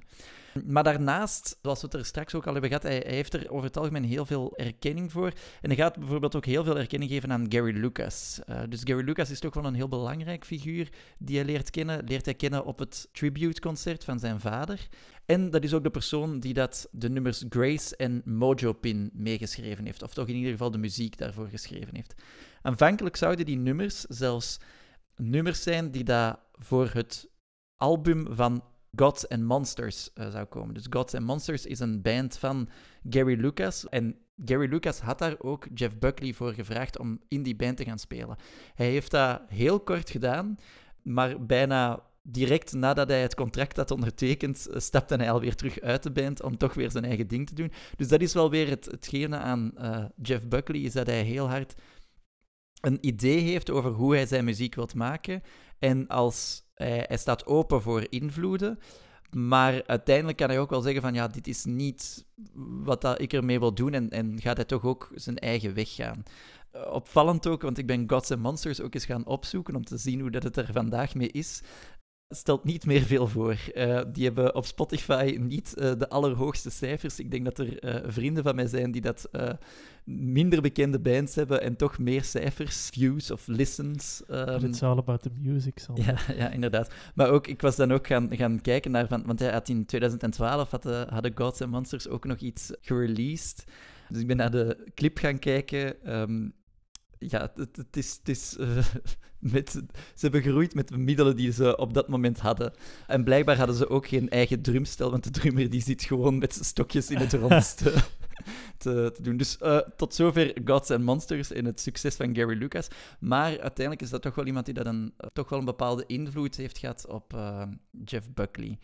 Maar daarnaast, zoals we het er straks ook al hebben gehad, hij, hij heeft er over het algemeen heel veel erkenning voor. En hij gaat bijvoorbeeld ook heel veel erkenning geven aan Gary Lucas. Eh, dus Gary Lucas is toch wel een heel belangrijk figuur die hij leert kennen. Leert hij kennen op het tribute-concert van zijn vader. En dat is ook de persoon die dat de nummers Grace en Mojo Pin meegeschreven heeft. Of toch in ieder geval de muziek daarvoor geschreven heeft. Aanvankelijk zouden die nummers zelfs nummers zijn die dat voor het album van Gods and Monsters eh, zou komen. Dus Gods and Monsters is een band van Gary Lucas. En Gary Lucas had daar ook Jeff Buckley voor gevraagd om in die band te gaan spelen. Hij heeft dat heel kort gedaan, maar bijna direct nadat hij het contract had ondertekend, eh, stapte hij alweer terug uit de band om toch weer zijn eigen ding te doen. Dus dat is wel weer het, hetgene aan eh, Jeff Buckley, is dat hij heel hard een idee heeft over hoe hij zijn muziek wilt maken. En als hij, hij staat open voor invloeden. Maar uiteindelijk kan hij ook wel zeggen van ja, dit is niet wat dat ik ermee wil doen. En, en gaat hij toch ook zijn eigen weg gaan. Eh, opvallend ook, want ik ben Gods and Monsters ook eens gaan opzoeken om te zien hoe dat het er vandaag mee is. Stelt niet meer veel voor. Eh, die hebben op Spotify niet eh, de allerhoogste cijfers. Ik denk dat er eh, vrienden van mij zijn die dat minder bekende bands hebben en toch meer cijfers, views of listens. ehm,
It's all about the music,
ja, ja, inderdaad. Maar ook, ik was dan ook gaan, gaan kijken naar, van, want hij had in 2012 hadden, hadden Gods and Monsters ook nog iets gereleased. Dus ik ben naar de clip gaan kijken. Ehm, ja, het, het is, het is eh, met, ze hebben geroeid met de middelen die ze op dat moment hadden. En blijkbaar hadden ze ook geen eigen drumstel, want de drummer die zit gewoon met zijn stokjes in het rond te, te, te doen. Dus eh, tot zover Gods and Monsters en het succes van Gary Lucas. Maar uiteindelijk is dat toch wel iemand die dat een, toch wel een bepaalde invloed heeft gehad op eh, Jeff Buckley.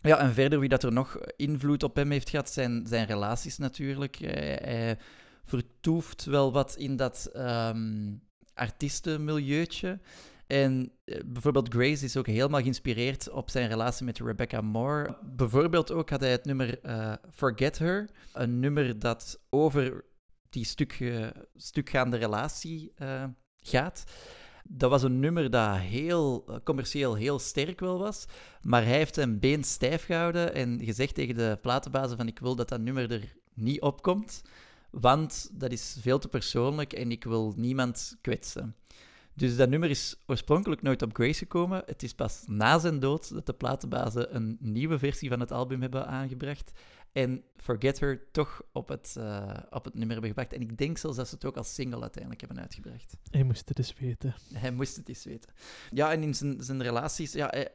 Ja, en verder wie dat er nog invloed op hem heeft gehad, zijn zijn relaties natuurlijk. Hij, hij vertoeft wel wat in dat ehm artiestenmilieuutje. En eh, bijvoorbeeld Grace is ook helemaal geïnspireerd op zijn relatie met Rebecca Moore. Bijvoorbeeld ook had hij het nummer eh, Forget Her. Een nummer dat over die stuk, eh, stukgaande relatie gaat. Dat was een nummer dat heel commercieel heel sterk wel was, maar hij heeft zijn been stijf gehouden en gezegd tegen de platenbazen van ik wil dat dat nummer er niet opkomt, want dat is veel te persoonlijk en ik wil niemand kwetsen. Dus dat nummer is oorspronkelijk nooit op Grace gekomen. Het is pas na zijn dood dat de platenbazen een nieuwe versie van het album hebben aangebracht. En Forget Her toch op het, eh, op het nummer hebben gebracht. En ik denk zelfs dat ze het ook als single uiteindelijk hebben uitgebracht.
Hij moest het eens weten.
Hij moest het eens weten. Ja, en in zijn, zijn relaties... Ja, hij,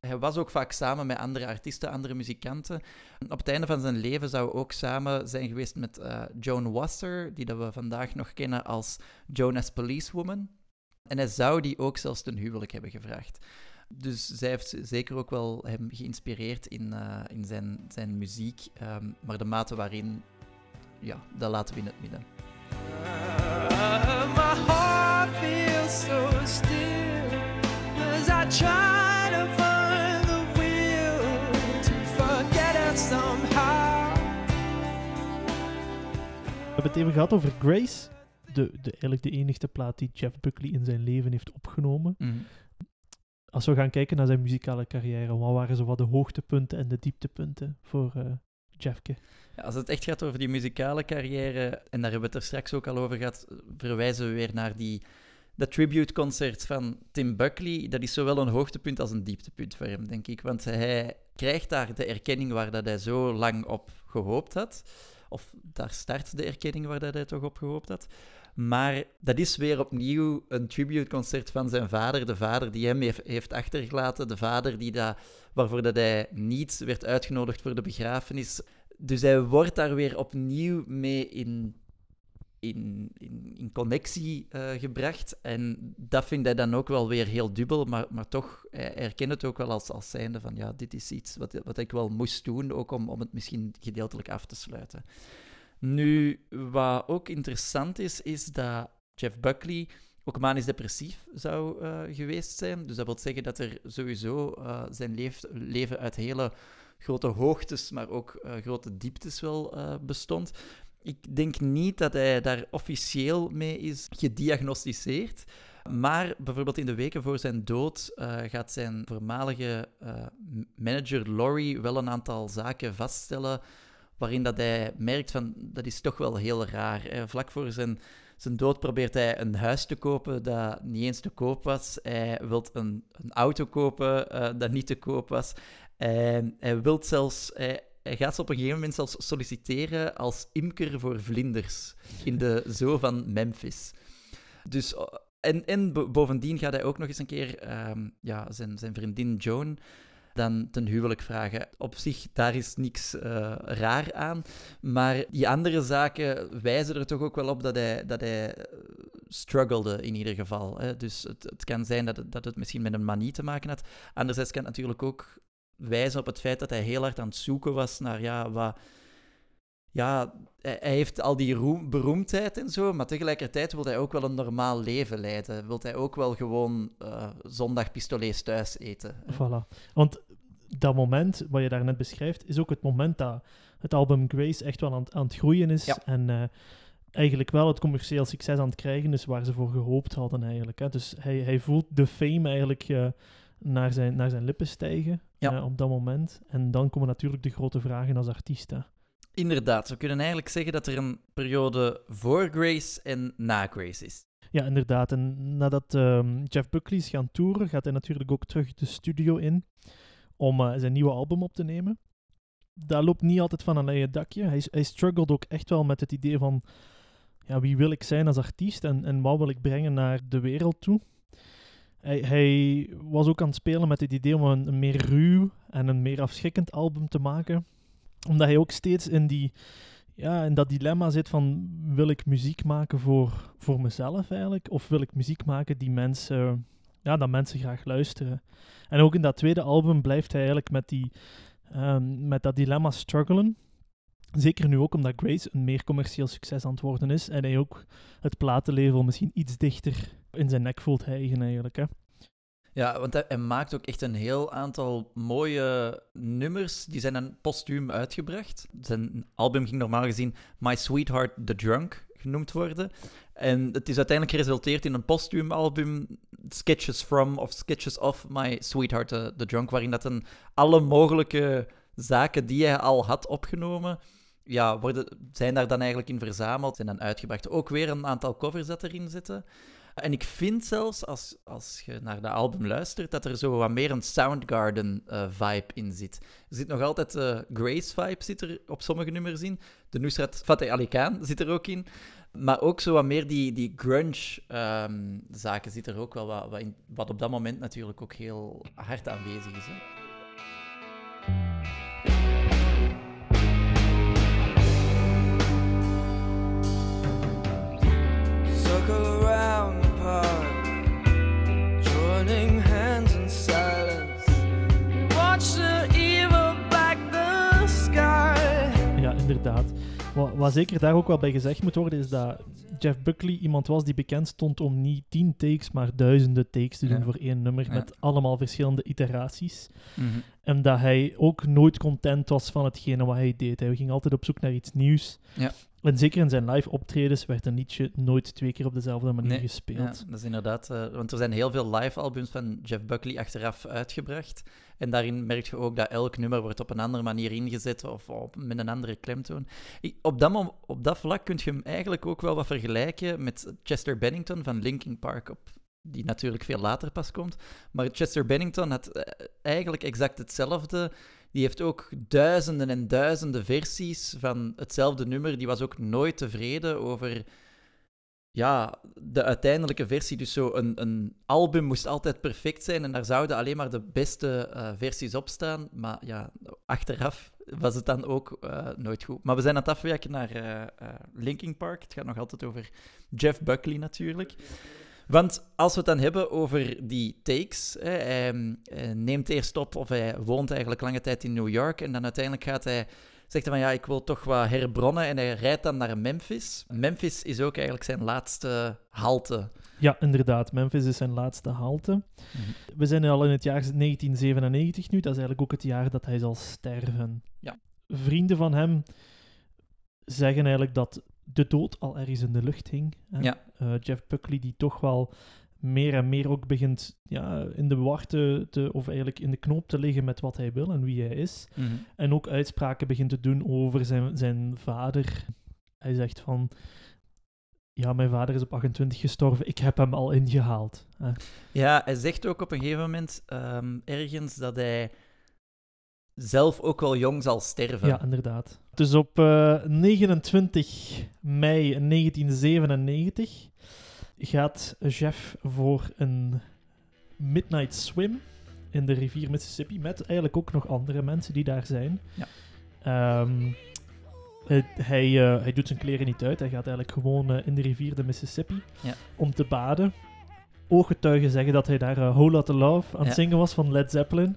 hij was ook vaak samen met andere artiesten, andere muzikanten. Op het einde van zijn leven zou ook samen zijn geweest met eh, Joan Wasser, die dat we vandaag nog kennen als Jonas Policewoman. En hij zou die ook zelfs ten huwelijk hebben gevraagd. Dus zij heeft zeker ook wel hem geïnspireerd in, eh, in zijn, zijn muziek. ehm, maar de mate waarin, ja, dat laten we in het midden.
My heart feels so still as I
hebben het even gehad over Grace. De, de, eigenlijk de enige plaat die Jeff Buckley in zijn leven heeft opgenomen. Als we gaan kijken naar zijn muzikale carrière, wat waren zo wat de hoogtepunten en de dieptepunten voor eh Jeffke?
Ja, als het echt gaat over die muzikale carrière, en daar hebben we het er straks ook al over gehad, verwijzen we weer naar die, dat tributeconcert van Tim Buckley. Dat is zowel een hoogtepunt als een dieptepunt voor hem, denk ik. Want hij krijgt daar de erkenning waar dat hij zo lang op gehoopt had. Of daar start de erkenning waar dat hij toch op gehoopt had. Maar dat is weer opnieuw een tributeconcert van zijn vader. De vader die hem heeft, heeft achtergelaten. De vader die dat, waarvoor dat hij niet werd uitgenodigd voor de begrafenis. Dus hij wordt daar weer opnieuw mee in, in, in, in connectie eh, gebracht. En dat vindt hij dan ook wel weer heel dubbel. Maar, maar toch, hij herkent het ook wel als, als zijnde van... Ja, dit is iets wat, wat ik wel moest doen, ook om, om het misschien gedeeltelijk af te sluiten. Nu, wat ook interessant is, is dat Jeff Buckley ook manisch depressief zou eh, geweest zijn. Dus dat wil zeggen dat er sowieso eh, zijn leef- leven uit hele grote hoogtes, maar ook grote dieptes wel bestond. Ik denk niet dat hij daar officieel mee is gediagnosticeerd. Maar bijvoorbeeld in de weken voor zijn dood eh, gaat zijn voormalige eh, manager Laurie wel een aantal zaken vaststellen waarin dat hij merkt van dat is toch wel heel raar. Vlak voor zijn, zijn dood probeert hij een huis te kopen dat niet eens te koop was. Hij wil een, een auto kopen eh, dat niet te koop was. En hij wil zelfs... hij gaat op een gegeven moment zelfs solliciteren als imker voor vlinders in de zoo van Memphis. Dus, eh, en, en bo- bovendien gaat hij ook nog eens een keer ehm, ja, zijn, zijn vriendin Joan dan ten huwelijk vragen. Op zich, daar is niks eh, raar aan. Maar die andere zaken wijzen er toch ook wel op dat hij, dat hij eh, struggelde in ieder geval. Hè. Dus het, het kan zijn dat dat het misschien met een manie te maken had. Anderzijds kan het natuurlijk ook wijzen op het feit dat hij heel hard aan het zoeken was naar ja, wat... Ja, hij heeft al die roem, beroemdheid en zo, maar tegelijkertijd wil hij ook wel een normaal leven leiden. Wil hij ook wel gewoon eh, zondag pistolets thuis eten.
Voilà. Want dat moment wat je daarnet beschrijft, is ook het moment dat het album Grace echt wel aan, het- aan het groeien is.
Ja.
En eh, eigenlijk wel het commercieel succes aan het krijgen is waar ze voor gehoopt hadden eigenlijk. Hè. Dus hij, hij voelt de fame eigenlijk eh, naar, zijn, naar zijn lippen stijgen
Ja.
eh, op dat moment. En dan komen natuurlijk de grote vragen als artiest. hè.
Inderdaad, we kunnen eigenlijk zeggen dat er een periode voor Grace en na Grace is.
Ja, inderdaad. En nadat ehm, Jeff Buckley is gaan toeren, gaat hij natuurlijk ook terug de studio in om eh, zijn nieuwe album op te nemen. Dat loopt niet altijd van een leien dakje. Hij, hij struggelt ook echt wel met het idee van ja, wie wil ik zijn als artiest en, en wat wil ik brengen naar de wereld toe. Hij, hij was ook aan het spelen met het idee om een, meer ruw en een meer afschrikkend album te maken. Omdat hij ook steeds in die ja, in dat dilemma zit van wil ik muziek maken voor, voor mezelf eigenlijk? Of wil ik muziek maken die mensen, ja, dat mensen graag luisteren? En ook in dat tweede album blijft hij eigenlijk met, die, ehm, met dat dilemma struggelen. Zeker nu ook omdat Grace een meer commercieel succes aan het worden is. En hij ook het platenlabel misschien iets dichter in zijn nek voelt hijgen eigenlijk. Hè?
Ja, want hij, hij maakt ook echt een heel aantal mooie nummers. Die zijn dan postuum uitgebracht. Zijn album ging normaal gezien My Sweetheart the Drunk genoemd worden. En het is uiteindelijk geresulteerd in een postuum album, Sketches from of Sketches of My Sweetheart the, the Drunk, waarin dat een alle mogelijke zaken die hij al had opgenomen, ja, worden, zijn daar dan eigenlijk in verzameld en dan uitgebracht. Ook weer een aantal covers dat erin zitten. En ik vind zelfs, als, als je naar de album luistert, dat er zo wat meer een Soundgarden-vibe in zit. Er zit nog altijd de Grace-vibe zit er op sommige nummers in. De Nusrat Fateh Ali Khan zit er ook in. Maar ook zo wat meer die, die grunge-zaken zit er ook wel wat, wat. Wat op dat moment natuurlijk ook heel hard aanwezig is. Hè?
Inderdaad. Wat, wat zeker daar ook wel bij gezegd moet worden, is dat Jeff Buckley iemand was die bekend stond om niet tien takes, maar duizenden takes te doen
Ja.
voor één nummer,
Ja.
met allemaal verschillende iteraties. En dat hij ook nooit content was van hetgene wat hij deed. Hij ging altijd op zoek naar iets nieuws.
Ja.
En zeker in zijn live optredens werd een liedje nooit twee keer op dezelfde manier
Nee,
gespeeld.
Ja, dat is inderdaad. eh, want er zijn heel veel live-albums van Jeff Buckley achteraf uitgebracht. En daarin merk je ook dat elk nummer wordt op een andere manier ingezet of op, met een andere klemtoon. Ik- op, dat mom- op dat vlak kun je hem eigenlijk ook wel wat vergelijken met Chester Bennington van Linkin Park, op, die natuurlijk veel later pas komt. Maar Chester Bennington had eh, eigenlijk exact hetzelfde. Die heeft ook duizenden en duizenden versies van hetzelfde nummer. Die was ook nooit tevreden over ja, de uiteindelijke versie. Dus zo een, een album moest altijd perfect zijn en daar zouden alleen maar de beste eh, versies op staan. Maar ja, achteraf was het dan ook eh, nooit goed. Maar we zijn aan het afwijken naar Linkin Park. Het gaat nog altijd over Jeff Buckley natuurlijk. Want als we het dan hebben over die takes, hè, hij, eh, neemt eerst op of hij woont eigenlijk lange tijd in New York en dan uiteindelijk gaat hij zegt hij van ja, ik wil toch wat herbronnen en hij rijdt dan naar Memphis. Memphis is ook eigenlijk zijn laatste halte.
Ja, inderdaad. Memphis is zijn laatste halte. We zijn al in het jaar 1997 nu. Dat is eigenlijk ook het jaar dat hij zal sterven.
Ja.
Vrienden van hem zeggen eigenlijk dat de dood al ergens in de lucht hing. hè.
Ja.
Eh, Jeff Buckley die toch wel meer en meer ook begint ja, in de war te, te- of eigenlijk in de knoop te liggen met wat hij wil en wie hij is. En ook uitspraken begint te doen over zijn, zijn vader. Hij zegt van... Ja, mijn vader is op 28 gestorven. Ik heb hem al ingehaald. hè.
Ja, hij zegt ook op een gegeven moment ehm, ergens dat hij zelf ook wel jong zal sterven.
Ja, inderdaad. Dus op eh, 29 mei 1997 gaat Jeff voor een midnight swim in de rivier Mississippi met eigenlijk ook nog andere mensen die daar zijn.
Ja.
Ehm, het- hij, eh, hij doet zijn kleren niet uit. Hij gaat eigenlijk gewoon eh, in de rivier de Mississippi
Ja.
om te baden. Ooggetuigen zeggen dat hij daar uh, Whole Lotta Love aan het
Ja.
zingen was van Led Zeppelin.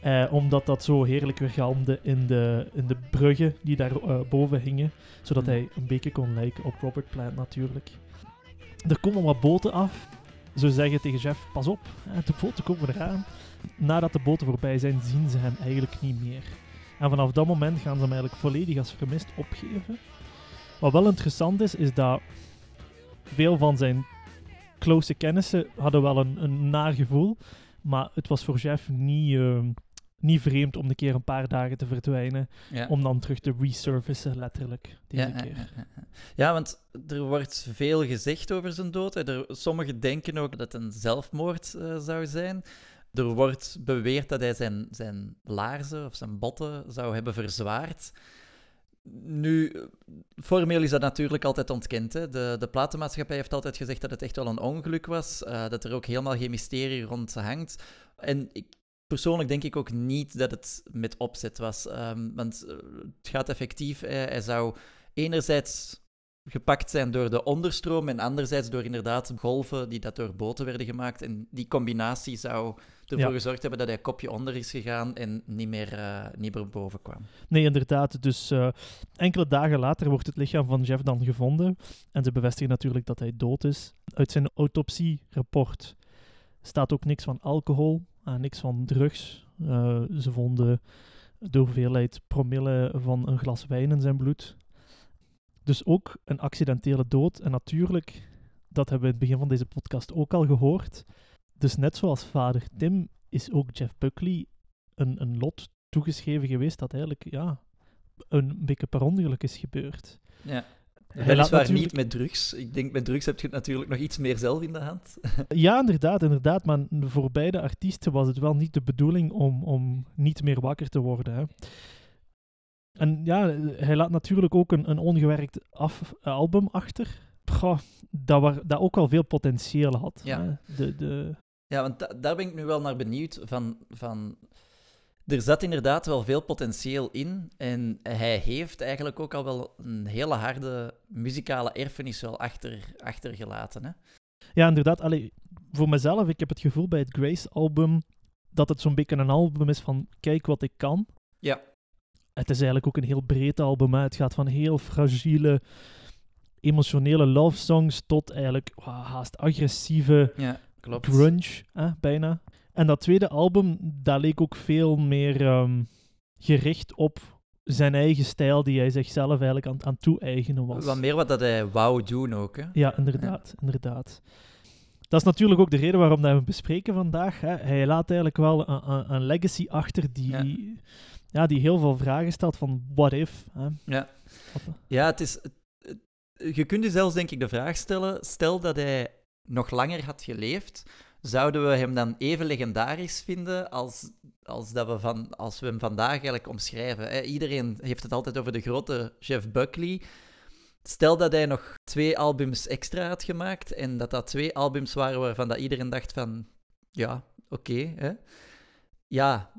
Eh, omdat dat zo heerlijk weergalmde in de, in de bruggen die daar eh, boven hingen. Zodat
Mhm.
hij een beetje kon lijken op Robert Plant natuurlijk. Er komen wat boten af. Ze zeggen tegen Jeff, pas op, de boten komen eraan. Nadat de boten voorbij zijn, zien ze hem eigenlijk niet meer. En vanaf dat moment gaan ze hem eigenlijk volledig als vermist opgeven. Wat wel interessant is, is dat veel van zijn close kennissen hadden wel een, een naar gevoel. Maar het was voor Jeff niet, ehm, niet vreemd om een keer een paar dagen te verdwijnen.
Ja.
Om dan terug te resurfacen, letterlijk, deze
ja,
keer.
ja, want er wordt veel gezegd over zijn dood. Er, sommigen denken ook dat het een zelfmoord eh, zou zijn. Er wordt beweerd dat hij zijn, zijn laarzen of zijn botten zou hebben verzwaard. Nu, formeel is dat natuurlijk altijd ontkend. Hè. De, de platenmaatschappij heeft altijd gezegd dat het echt wel een ongeluk was. eh, dat er ook helemaal geen mysterie rond hangt. En ik, persoonlijk denk ik ook niet dat het met opzet was. ehm, want eh, het gaat effectief. eh, hij zou enerzijds gepakt zijn door de onderstroom en anderzijds door inderdaad golven die dat door boten werden gemaakt. En die combinatie zou ervoor
Ja.
gezorgd hebben dat hij kopje onder is gegaan en niet meer, eh, niet meer boven kwam.
Nee, inderdaad. Dus eh, enkele dagen later wordt het lichaam van Jeff dan gevonden. En ze bevestigen natuurlijk dat hij dood is. Uit zijn autopsierapport staat ook niks van alcohol, niks van drugs. Eh, ze vonden de hoeveelheid promille van een glas wijn in zijn bloed. Dus ook een accidentele dood. En natuurlijk, dat hebben we in het begin van deze podcast ook al gehoord. Dus net zoals vader Tim is ook Jeff Buckley een, een lot toegeschreven geweest dat eigenlijk ja, een beetje per ongeluk is gebeurd.
Ja.
Hij
Weliswaar niet met drugs. Ik denk, met drugs heb je het natuurlijk nog iets meer zelf in de hand.
Ja, inderdaad, inderdaad. Maar voor beide artiesten was het wel niet de bedoeling om, om niet meer wakker te worden. Hè. En ja, hij laat natuurlijk ook een, een ongewerkt af, album achter. Goh, dat, waar, dat ook wel veel potentieel had.
Ja.
Hè. De, de,
Ja, want da- daar ben ik nu wel naar benieuwd. Van, van... Er zat inderdaad wel veel potentieel in. En hij heeft eigenlijk ook al wel een hele harde muzikale erfenis wel achter, achtergelaten. Hè?
Ja, inderdaad. Allee, voor mezelf, ik heb het gevoel bij het Grace-album dat het zo'n beetje een album is van kijk wat ik kan.
Ja.
Het is eigenlijk ook een heel breed album. Hè. Het gaat van heel fragiele, emotionele love songs tot eigenlijk haast agressieve
Ja, klopt.
grunge, hè, bijna. En dat tweede album, dat leek ook veel meer ehm, gericht op zijn eigen stijl die hij zichzelf eigenlijk aan, aan toe-eigenen was.
Wat meer wat dat hij wou doen ook. Hè?
Ja, inderdaad, inderdaad. Dat is natuurlijk ook de reden waarom dat we hem bespreken vandaag. Hè. Hij laat eigenlijk wel een, een, een legacy achter die,
Ja.
ja. die heel veel vragen stelt van what if. Hè.
Ja.
Wat,
Ja, het is. Je kunt je zelfs denk ik de vraag stellen: stel dat hij nog langer had geleefd, zouden we hem dan even legendarisch vinden als, als, dat we, van, als we hem vandaag eigenlijk omschrijven? Hè? Iedereen heeft het altijd over de grote Jeff Buckley. Stel dat hij nog twee albums extra had gemaakt en dat dat twee albums waren waarvan dat iedereen dacht van, ja, oké, ja,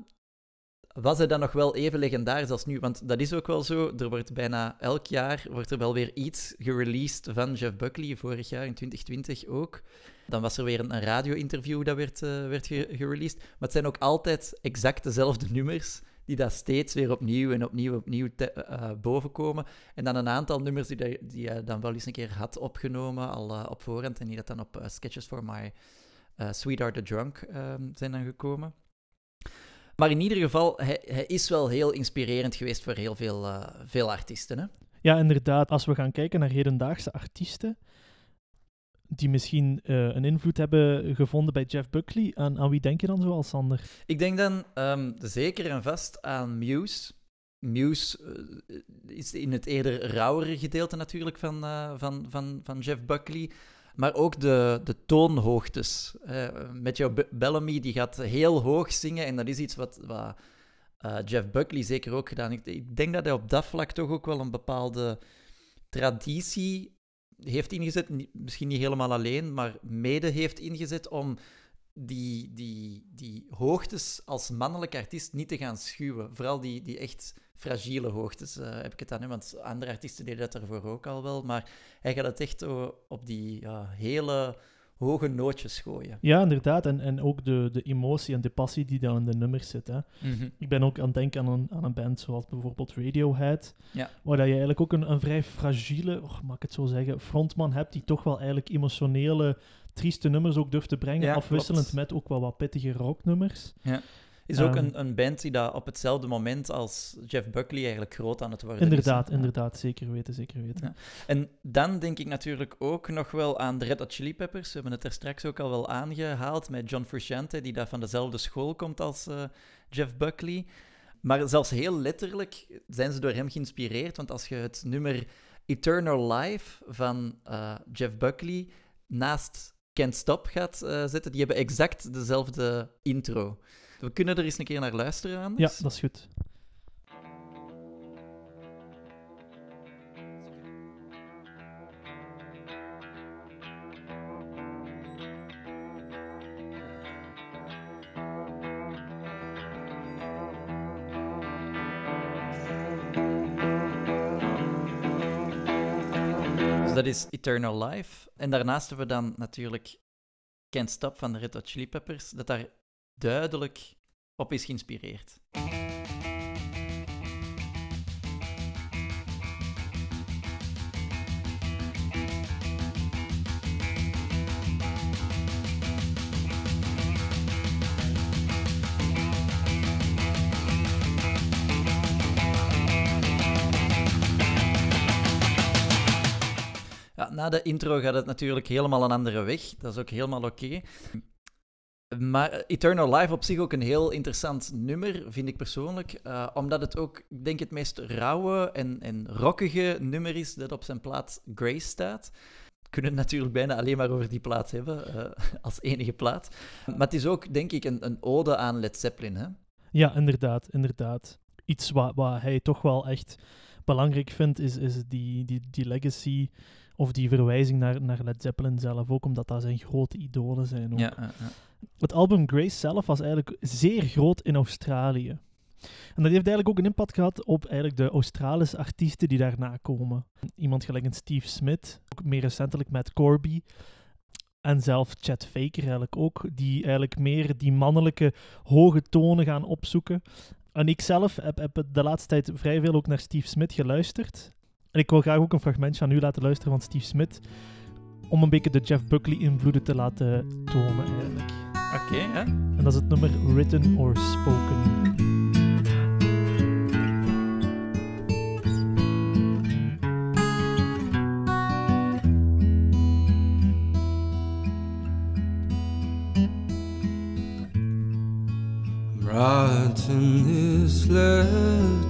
was hij dan nog wel even legendarisch als nu? Want dat is ook wel zo. Er wordt bijna elk jaar wordt er wel weer iets gereleased van Jeff Buckley. Vorig jaar in 2020 ook. Dan was er weer een, radio-interview dat werd, eh, werd ge- gereleased. Maar het zijn ook altijd exact dezelfde nummers die daar steeds weer opnieuw en opnieuw opnieuw te, eh, bovenkomen. En dan een aantal nummers die, die hij dan wel eens een keer had opgenomen, al eh, op voorhand. En die dat dan op eh, Sketches for My eh, Sweetheart the Drunk ehm, zijn dan gekomen. Maar in ieder geval, hij, hij is wel heel inspirerend geweest voor heel veel, eh, veel artiesten. Hè?
Ja, inderdaad. Als we gaan kijken naar hedendaagse artiesten die misschien eh, een invloed hebben gevonden bij Jeff Buckley, aan, aan wie denk je dan zoal, Sander?
Ik denk dan ehm, zeker en vast aan Muse. Muse eh, is in het eerder rauwere gedeelte natuurlijk van, van, van, van Jeff Buckley. Maar ook de, de toonhoogtes. Matthew B- Bellamy die gaat heel hoog zingen en dat is iets wat, wat eh, Jeff Buckley zeker ook gedaan heeft. Ik denk dat hij op dat vlak toch ook wel een bepaalde traditie heeft ingezet. Misschien niet helemaal alleen, maar mede heeft ingezet om die, die, die hoogtes als mannelijke artiest niet te gaan schuwen. Vooral die, die echt fragiele hoogtes eh, heb ik het aan. Hè? Want andere artiesten deden dat ervoor ook al wel. Maar hij gaat het echt op die ja, hele hoge nootjes gooien.
Ja, inderdaad. En, en ook de, de emotie en de passie die dan in de nummers zit. Hè. Ik ben ook aan het denken aan een, aan een band zoals bijvoorbeeld Radiohead.
Ja.
Waar dat je eigenlijk ook een, een vrij fragiele, oh, mag ik het zo zeggen, frontman hebt die toch wel eigenlijk emotionele, trieste nummers ook durft te brengen.
Ja,
afwisselend
klopt.
met ook wel wat pittige rocknummers.
Is ook een, een band die dat op hetzelfde moment als Jeff Buckley eigenlijk groot aan het worden
Inderdaad,
is. hè?
inderdaad. Zeker weten, zeker weten.
Ja. En dan denk ik natuurlijk ook nog wel aan de Red Hot Chili Peppers. We hebben het er straks ook al wel aangehaald met John Frusciante, die daar van dezelfde school komt als eh, Jeff Buckley. Maar zelfs heel letterlijk zijn ze door hem geïnspireerd, want als je het nummer Eternal Life van eh, Jeff Buckley naast Can't Stop gaat eh, zetten, die hebben exact dezelfde intro. We kunnen er eens een keer naar luisteren
Ja,
anders.
dat is goed.
Dus dat is Eternal Life. En daarnaast hebben we dan natuurlijk Can't Stop van de Red Hot Chili Peppers, dat daar duidelijk op is geïnspireerd. na de intro gaat het natuurlijk helemaal een andere weg. Dat is ook helemaal oké. Maar Eternal Life op zich ook een heel interessant nummer, vind ik persoonlijk. eh, omdat het ook, ik denk, het meest rauwe en, en rockige nummer is dat op zijn plaat Grace staat. We kunnen het natuurlijk bijna alleen maar over die plaat hebben, eh, als enige plaat. Maar het is ook, denk ik, een, een ode aan Led Zeppelin. Hè?
Ja, inderdaad, inderdaad. Iets wat, wat hij toch wel echt belangrijk vindt, is, is die, die, die legacy of die verwijzing naar, naar Led Zeppelin zelf ook, omdat dat zijn grote idolen zijn. Ook.
Ja.
Het album Grace zelf was eigenlijk zeer groot in Australië. En dat heeft eigenlijk ook een impact gehad op eigenlijk de Australische artiesten die daarna komen. Iemand gelijk een Steve Smith, ook meer recentelijk met Corby. En zelf Chet Faker eigenlijk ook, die eigenlijk meer die mannelijke hoge tonen gaan opzoeken. En ik zelf heb, heb de laatste tijd vrij veel ook naar Steve Smith geluisterd. En ik wil graag ook een fragmentje aan u laten luisteren van Steve Smith, om een beetje de Jeff Buckley-invloeden te laten tonen eigenlijk.
Oké, hè?
En dat is het nummer Written or Spoken.
Writing this letter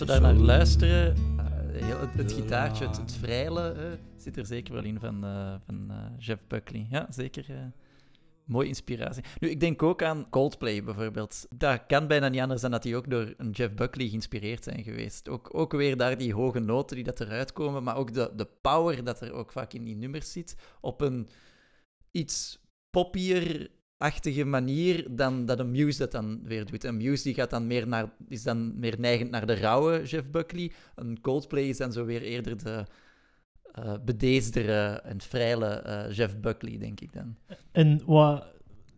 we daar naar luisteren, eh, heel, het, het gitaartje, het, het vrijle, zit er zeker wel in van, eh, van eh, Jeff Buckley. Ja, zeker. mooie inspiratie. Nu, ik denk ook aan Coldplay bijvoorbeeld. Dat kan bijna niet anders dan dat die ook door een Jeff Buckley geïnspireerd zijn geweest. Ook, ook weer daar die hoge noten die dat eruit komen, maar ook de, de power dat er ook vaak in die nummers zit, op een iets poppier achtige manier dan dat een Muse dat dan weer doet. Een Muse die gaat dan meer naar, is dan meer neigend naar de rauwe Jeff Buckley. Een Coldplay is dan zo weer eerder de eh bedeesdere en vrije eh, Jeff Buckley, denk ik dan.
En wat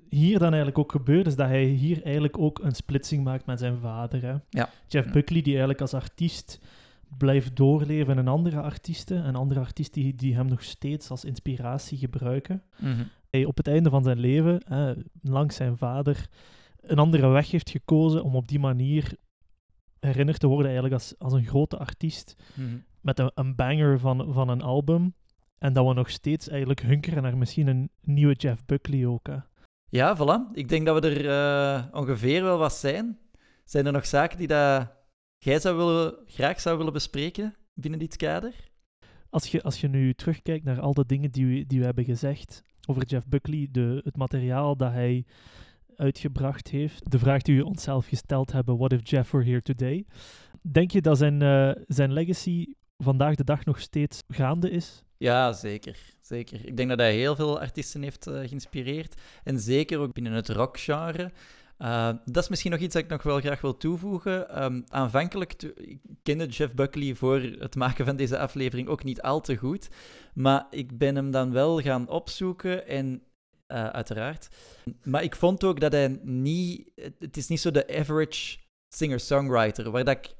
hier dan eigenlijk ook gebeurt, is dat hij hier eigenlijk ook een splitsing maakt met zijn vader. Hè?
Ja.
Jeff. Buckley, die eigenlijk als artiest blijft doorleven en andere artiesten, en andere artiesten die, die hem nog steeds als inspiratie gebruiken. Hij op het einde van zijn leven, hè, langs zijn vader, een andere weg heeft gekozen om op die manier herinnerd te worden eigenlijk als, als een grote artiest
Mhm.
met een, een banger van, van een album. En dat we nog steeds eigenlijk hunkeren naar misschien een nieuwe Jeff Buckley ook. Hè.
Ja, voilà. Ik denk dat we er eh, ongeveer wel wat zijn. Zijn er nog zaken die dat jij zou willen, graag zou willen bespreken binnen dit kader?
Als je, als je nu terugkijkt naar al de dingen die we, die we hebben gezegd over Jeff Buckley, de, het materiaal dat hij uitgebracht heeft, de vraag die we onszelf gesteld hebben, what if Jeff were here today? Denk je dat zijn, eh, zijn legacy vandaag de dag nog steeds gaande is?
Ja, zeker. zeker. Ik denk dat hij heel veel artiesten heeft eh, geïnspireerd. En zeker ook binnen het rockgenre. Eh, dat is misschien nog iets dat ik nog wel graag wil toevoegen. Ehm, aanvankelijk, kende Jeff Buckley voor het maken van deze aflevering ook niet al te goed. Maar ik ben hem dan wel gaan opzoeken en eh, uiteraard. Maar ik vond ook dat hij niet... Het is niet zo de average singer-songwriter, waar dat ik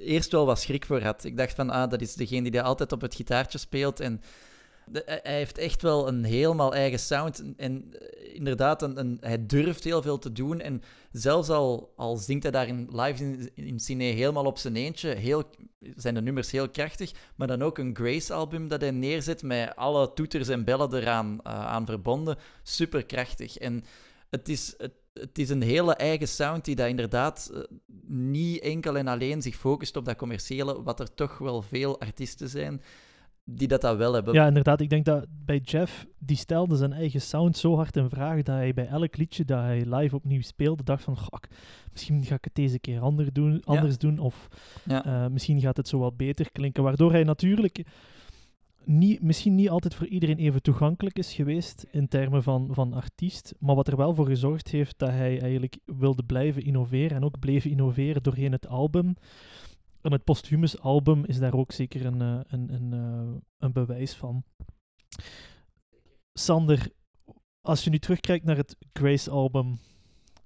eerst wel wat schrik voor had. Ik dacht van, ah, dat is degene die altijd op het gitaartje speelt en hij heeft echt wel een helemaal eigen sound. En, eh, inderdaad, een, hij durft heel veel te doen. En zelfs al, al zingt hij daar in live in, in Cine helemaal op zijn eentje, heel, zijn de nummers heel krachtig. Maar dan ook een Grace-album dat hij neerzet met alle toeters en bellen eraan eh, aan verbonden. Super krachtig. En het is, het, het is een hele eigen sound die dat inderdaad eh, niet enkel en alleen zich focust op dat commerciële, wat er toch wel veel artiesten zijn die dat, dat wel hebben.
Ja, inderdaad. Ik denk dat bij Jeff, die stelde zijn eigen sound zo hard in vraag dat hij bij elk liedje dat hij live opnieuw speelde, dacht van, "Goh, misschien ga ik het deze keer ander doen, anders doen, of
Ja.
eh, misschien gaat het zo wat beter klinken. Waardoor hij natuurlijk niet, misschien niet altijd voor iedereen even toegankelijk is geweest in termen van, van artiest, maar wat er wel voor gezorgd heeft dat hij eigenlijk wilde blijven innoveren en ook bleef innoveren doorheen het album. En het Posthumus album is daar ook zeker een, eh, een, een, eh, een bewijs van. Sander, als je nu terugkijkt naar het Grace album,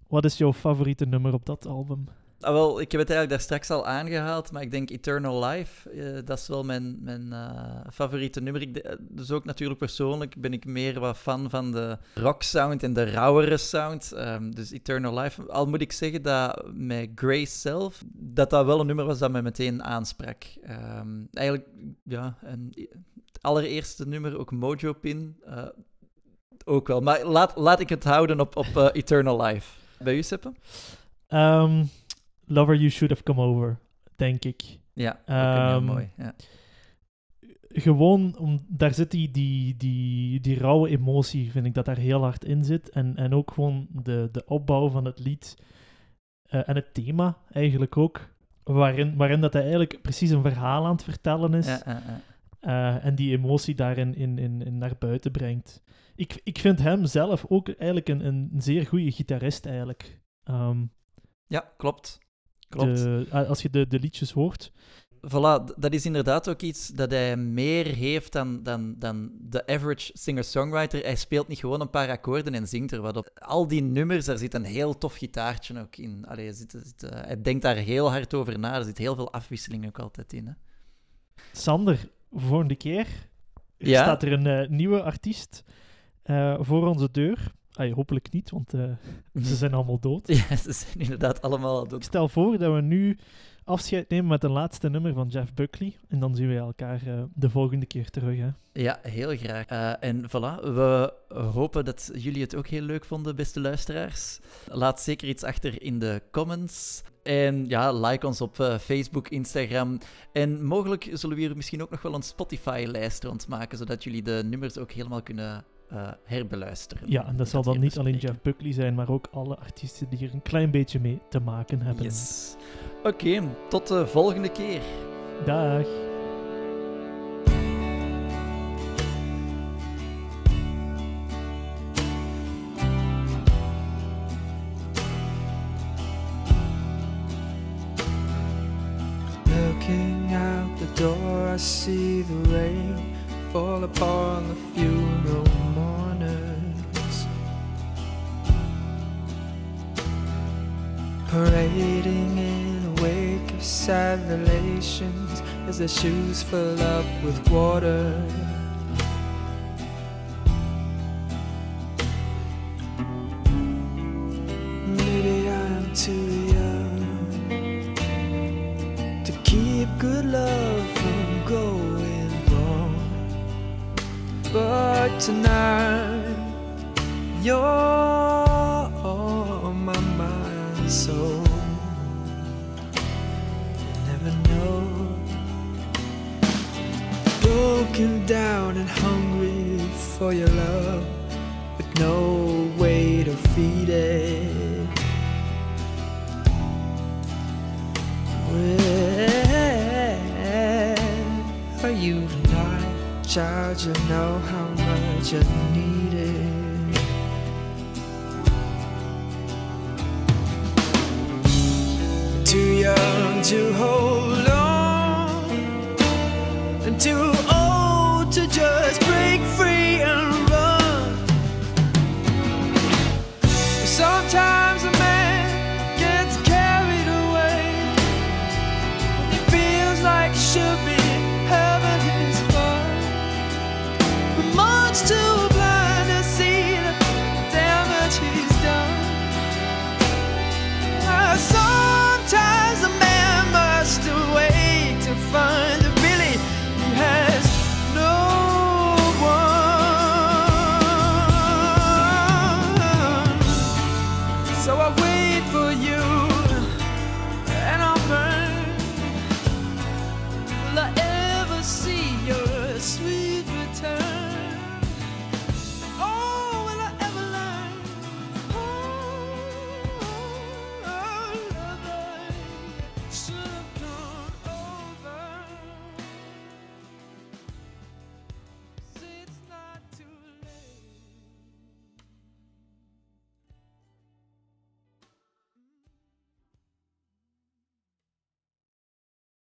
wat is jouw favoriete nummer op dat album?
Ah, wel, ik heb het eigenlijk daar straks al aangehaald, maar ik denk Eternal Life, eh, dat is wel mijn, mijn eh, favoriete nummer. Ik, de- dus ook natuurlijk persoonlijk ben ik meer wat fan van de rock sound en de rauwere sound. Ehm, dus Eternal Life, al moet ik zeggen dat met Grace zelf, dat dat wel een nummer was dat mij meteen aansprak. Ehm, eigenlijk, ja, het allereerste nummer, ook Mojo Pin, eh, ook wel. Maar laat, laat ik het houden op, op eh, Eternal Life. Bij u, Seppe?
Ehm, Lover You Should Have Come Over, denk ik.
Ja, een heel
Ehm,
mooi. Ja.
Gewoon, om, daar zit die, die, die, die rauwe emotie, vind ik dat daar heel hard in zit. En, en ook gewoon de, de opbouw van het lied eh, en het thema eigenlijk ook. Waarin, waarin dat hij eigenlijk precies een verhaal aan het vertellen is.
Ja, ja, ja.
eh, en die emotie daarin in, in, in naar buiten brengt. Ik, ik vind hem zelf ook eigenlijk een, een zeer goede gitarist eigenlijk. Ehm,
Ja, klopt. Klopt.
de- a- als je de, de liedjes hoort.
Voilà, dat is inderdaad ook iets dat hij meer heeft dan, dan, dan de average singer-songwriter. Hij speelt niet gewoon een paar akkoorden en zingt er wat op. Al die nummers, daar zit een heel tof gitaartje ook in. Allee, zit, zit, eh, hij denkt daar heel hard over na. Er zit heel veel afwisseling ook altijd in. Hè.
Sander, volgende keer
Ja?
staat er een eh, nieuwe artiest eh, voor onze deur. Ay, hopelijk niet, want eh, ze zijn allemaal dood.
Ja, ze zijn inderdaad allemaal al
Ik
dood.
stel voor dat we nu afscheid nemen met een laatste nummer van Jeff Buckley. En dan zien we elkaar eh, de volgende keer terug. Hè.
Ja, heel graag. Eh, en voilà, we hopen dat jullie het ook heel leuk vonden, beste luisteraars. Laat zeker iets achter in de comments. En ja, like ons op Facebook, Instagram. En mogelijk zullen we hier misschien ook nog wel een Spotify-lijst rondmaken, zodat jullie de nummers ook helemaal kunnen eh, herbeluisteren.
Ja, en dat zal dan niet alleen. Jeff Buckley zijn, maar ook alle artiesten die er een klein beetje mee te maken hebben.
Yes. Oké, tot de volgende keer.
Dag.
Looking out the door, I see the rain fall upon the funeral Parading in a wake of sad relations as their shoes fill up with water. Maybe I'm too young to keep good love from going wrong. But tonight, you're Broken down and hungry for your love, with no way to feed it. Where are you tonight, child? You know how much I need it. Too young to hold on, and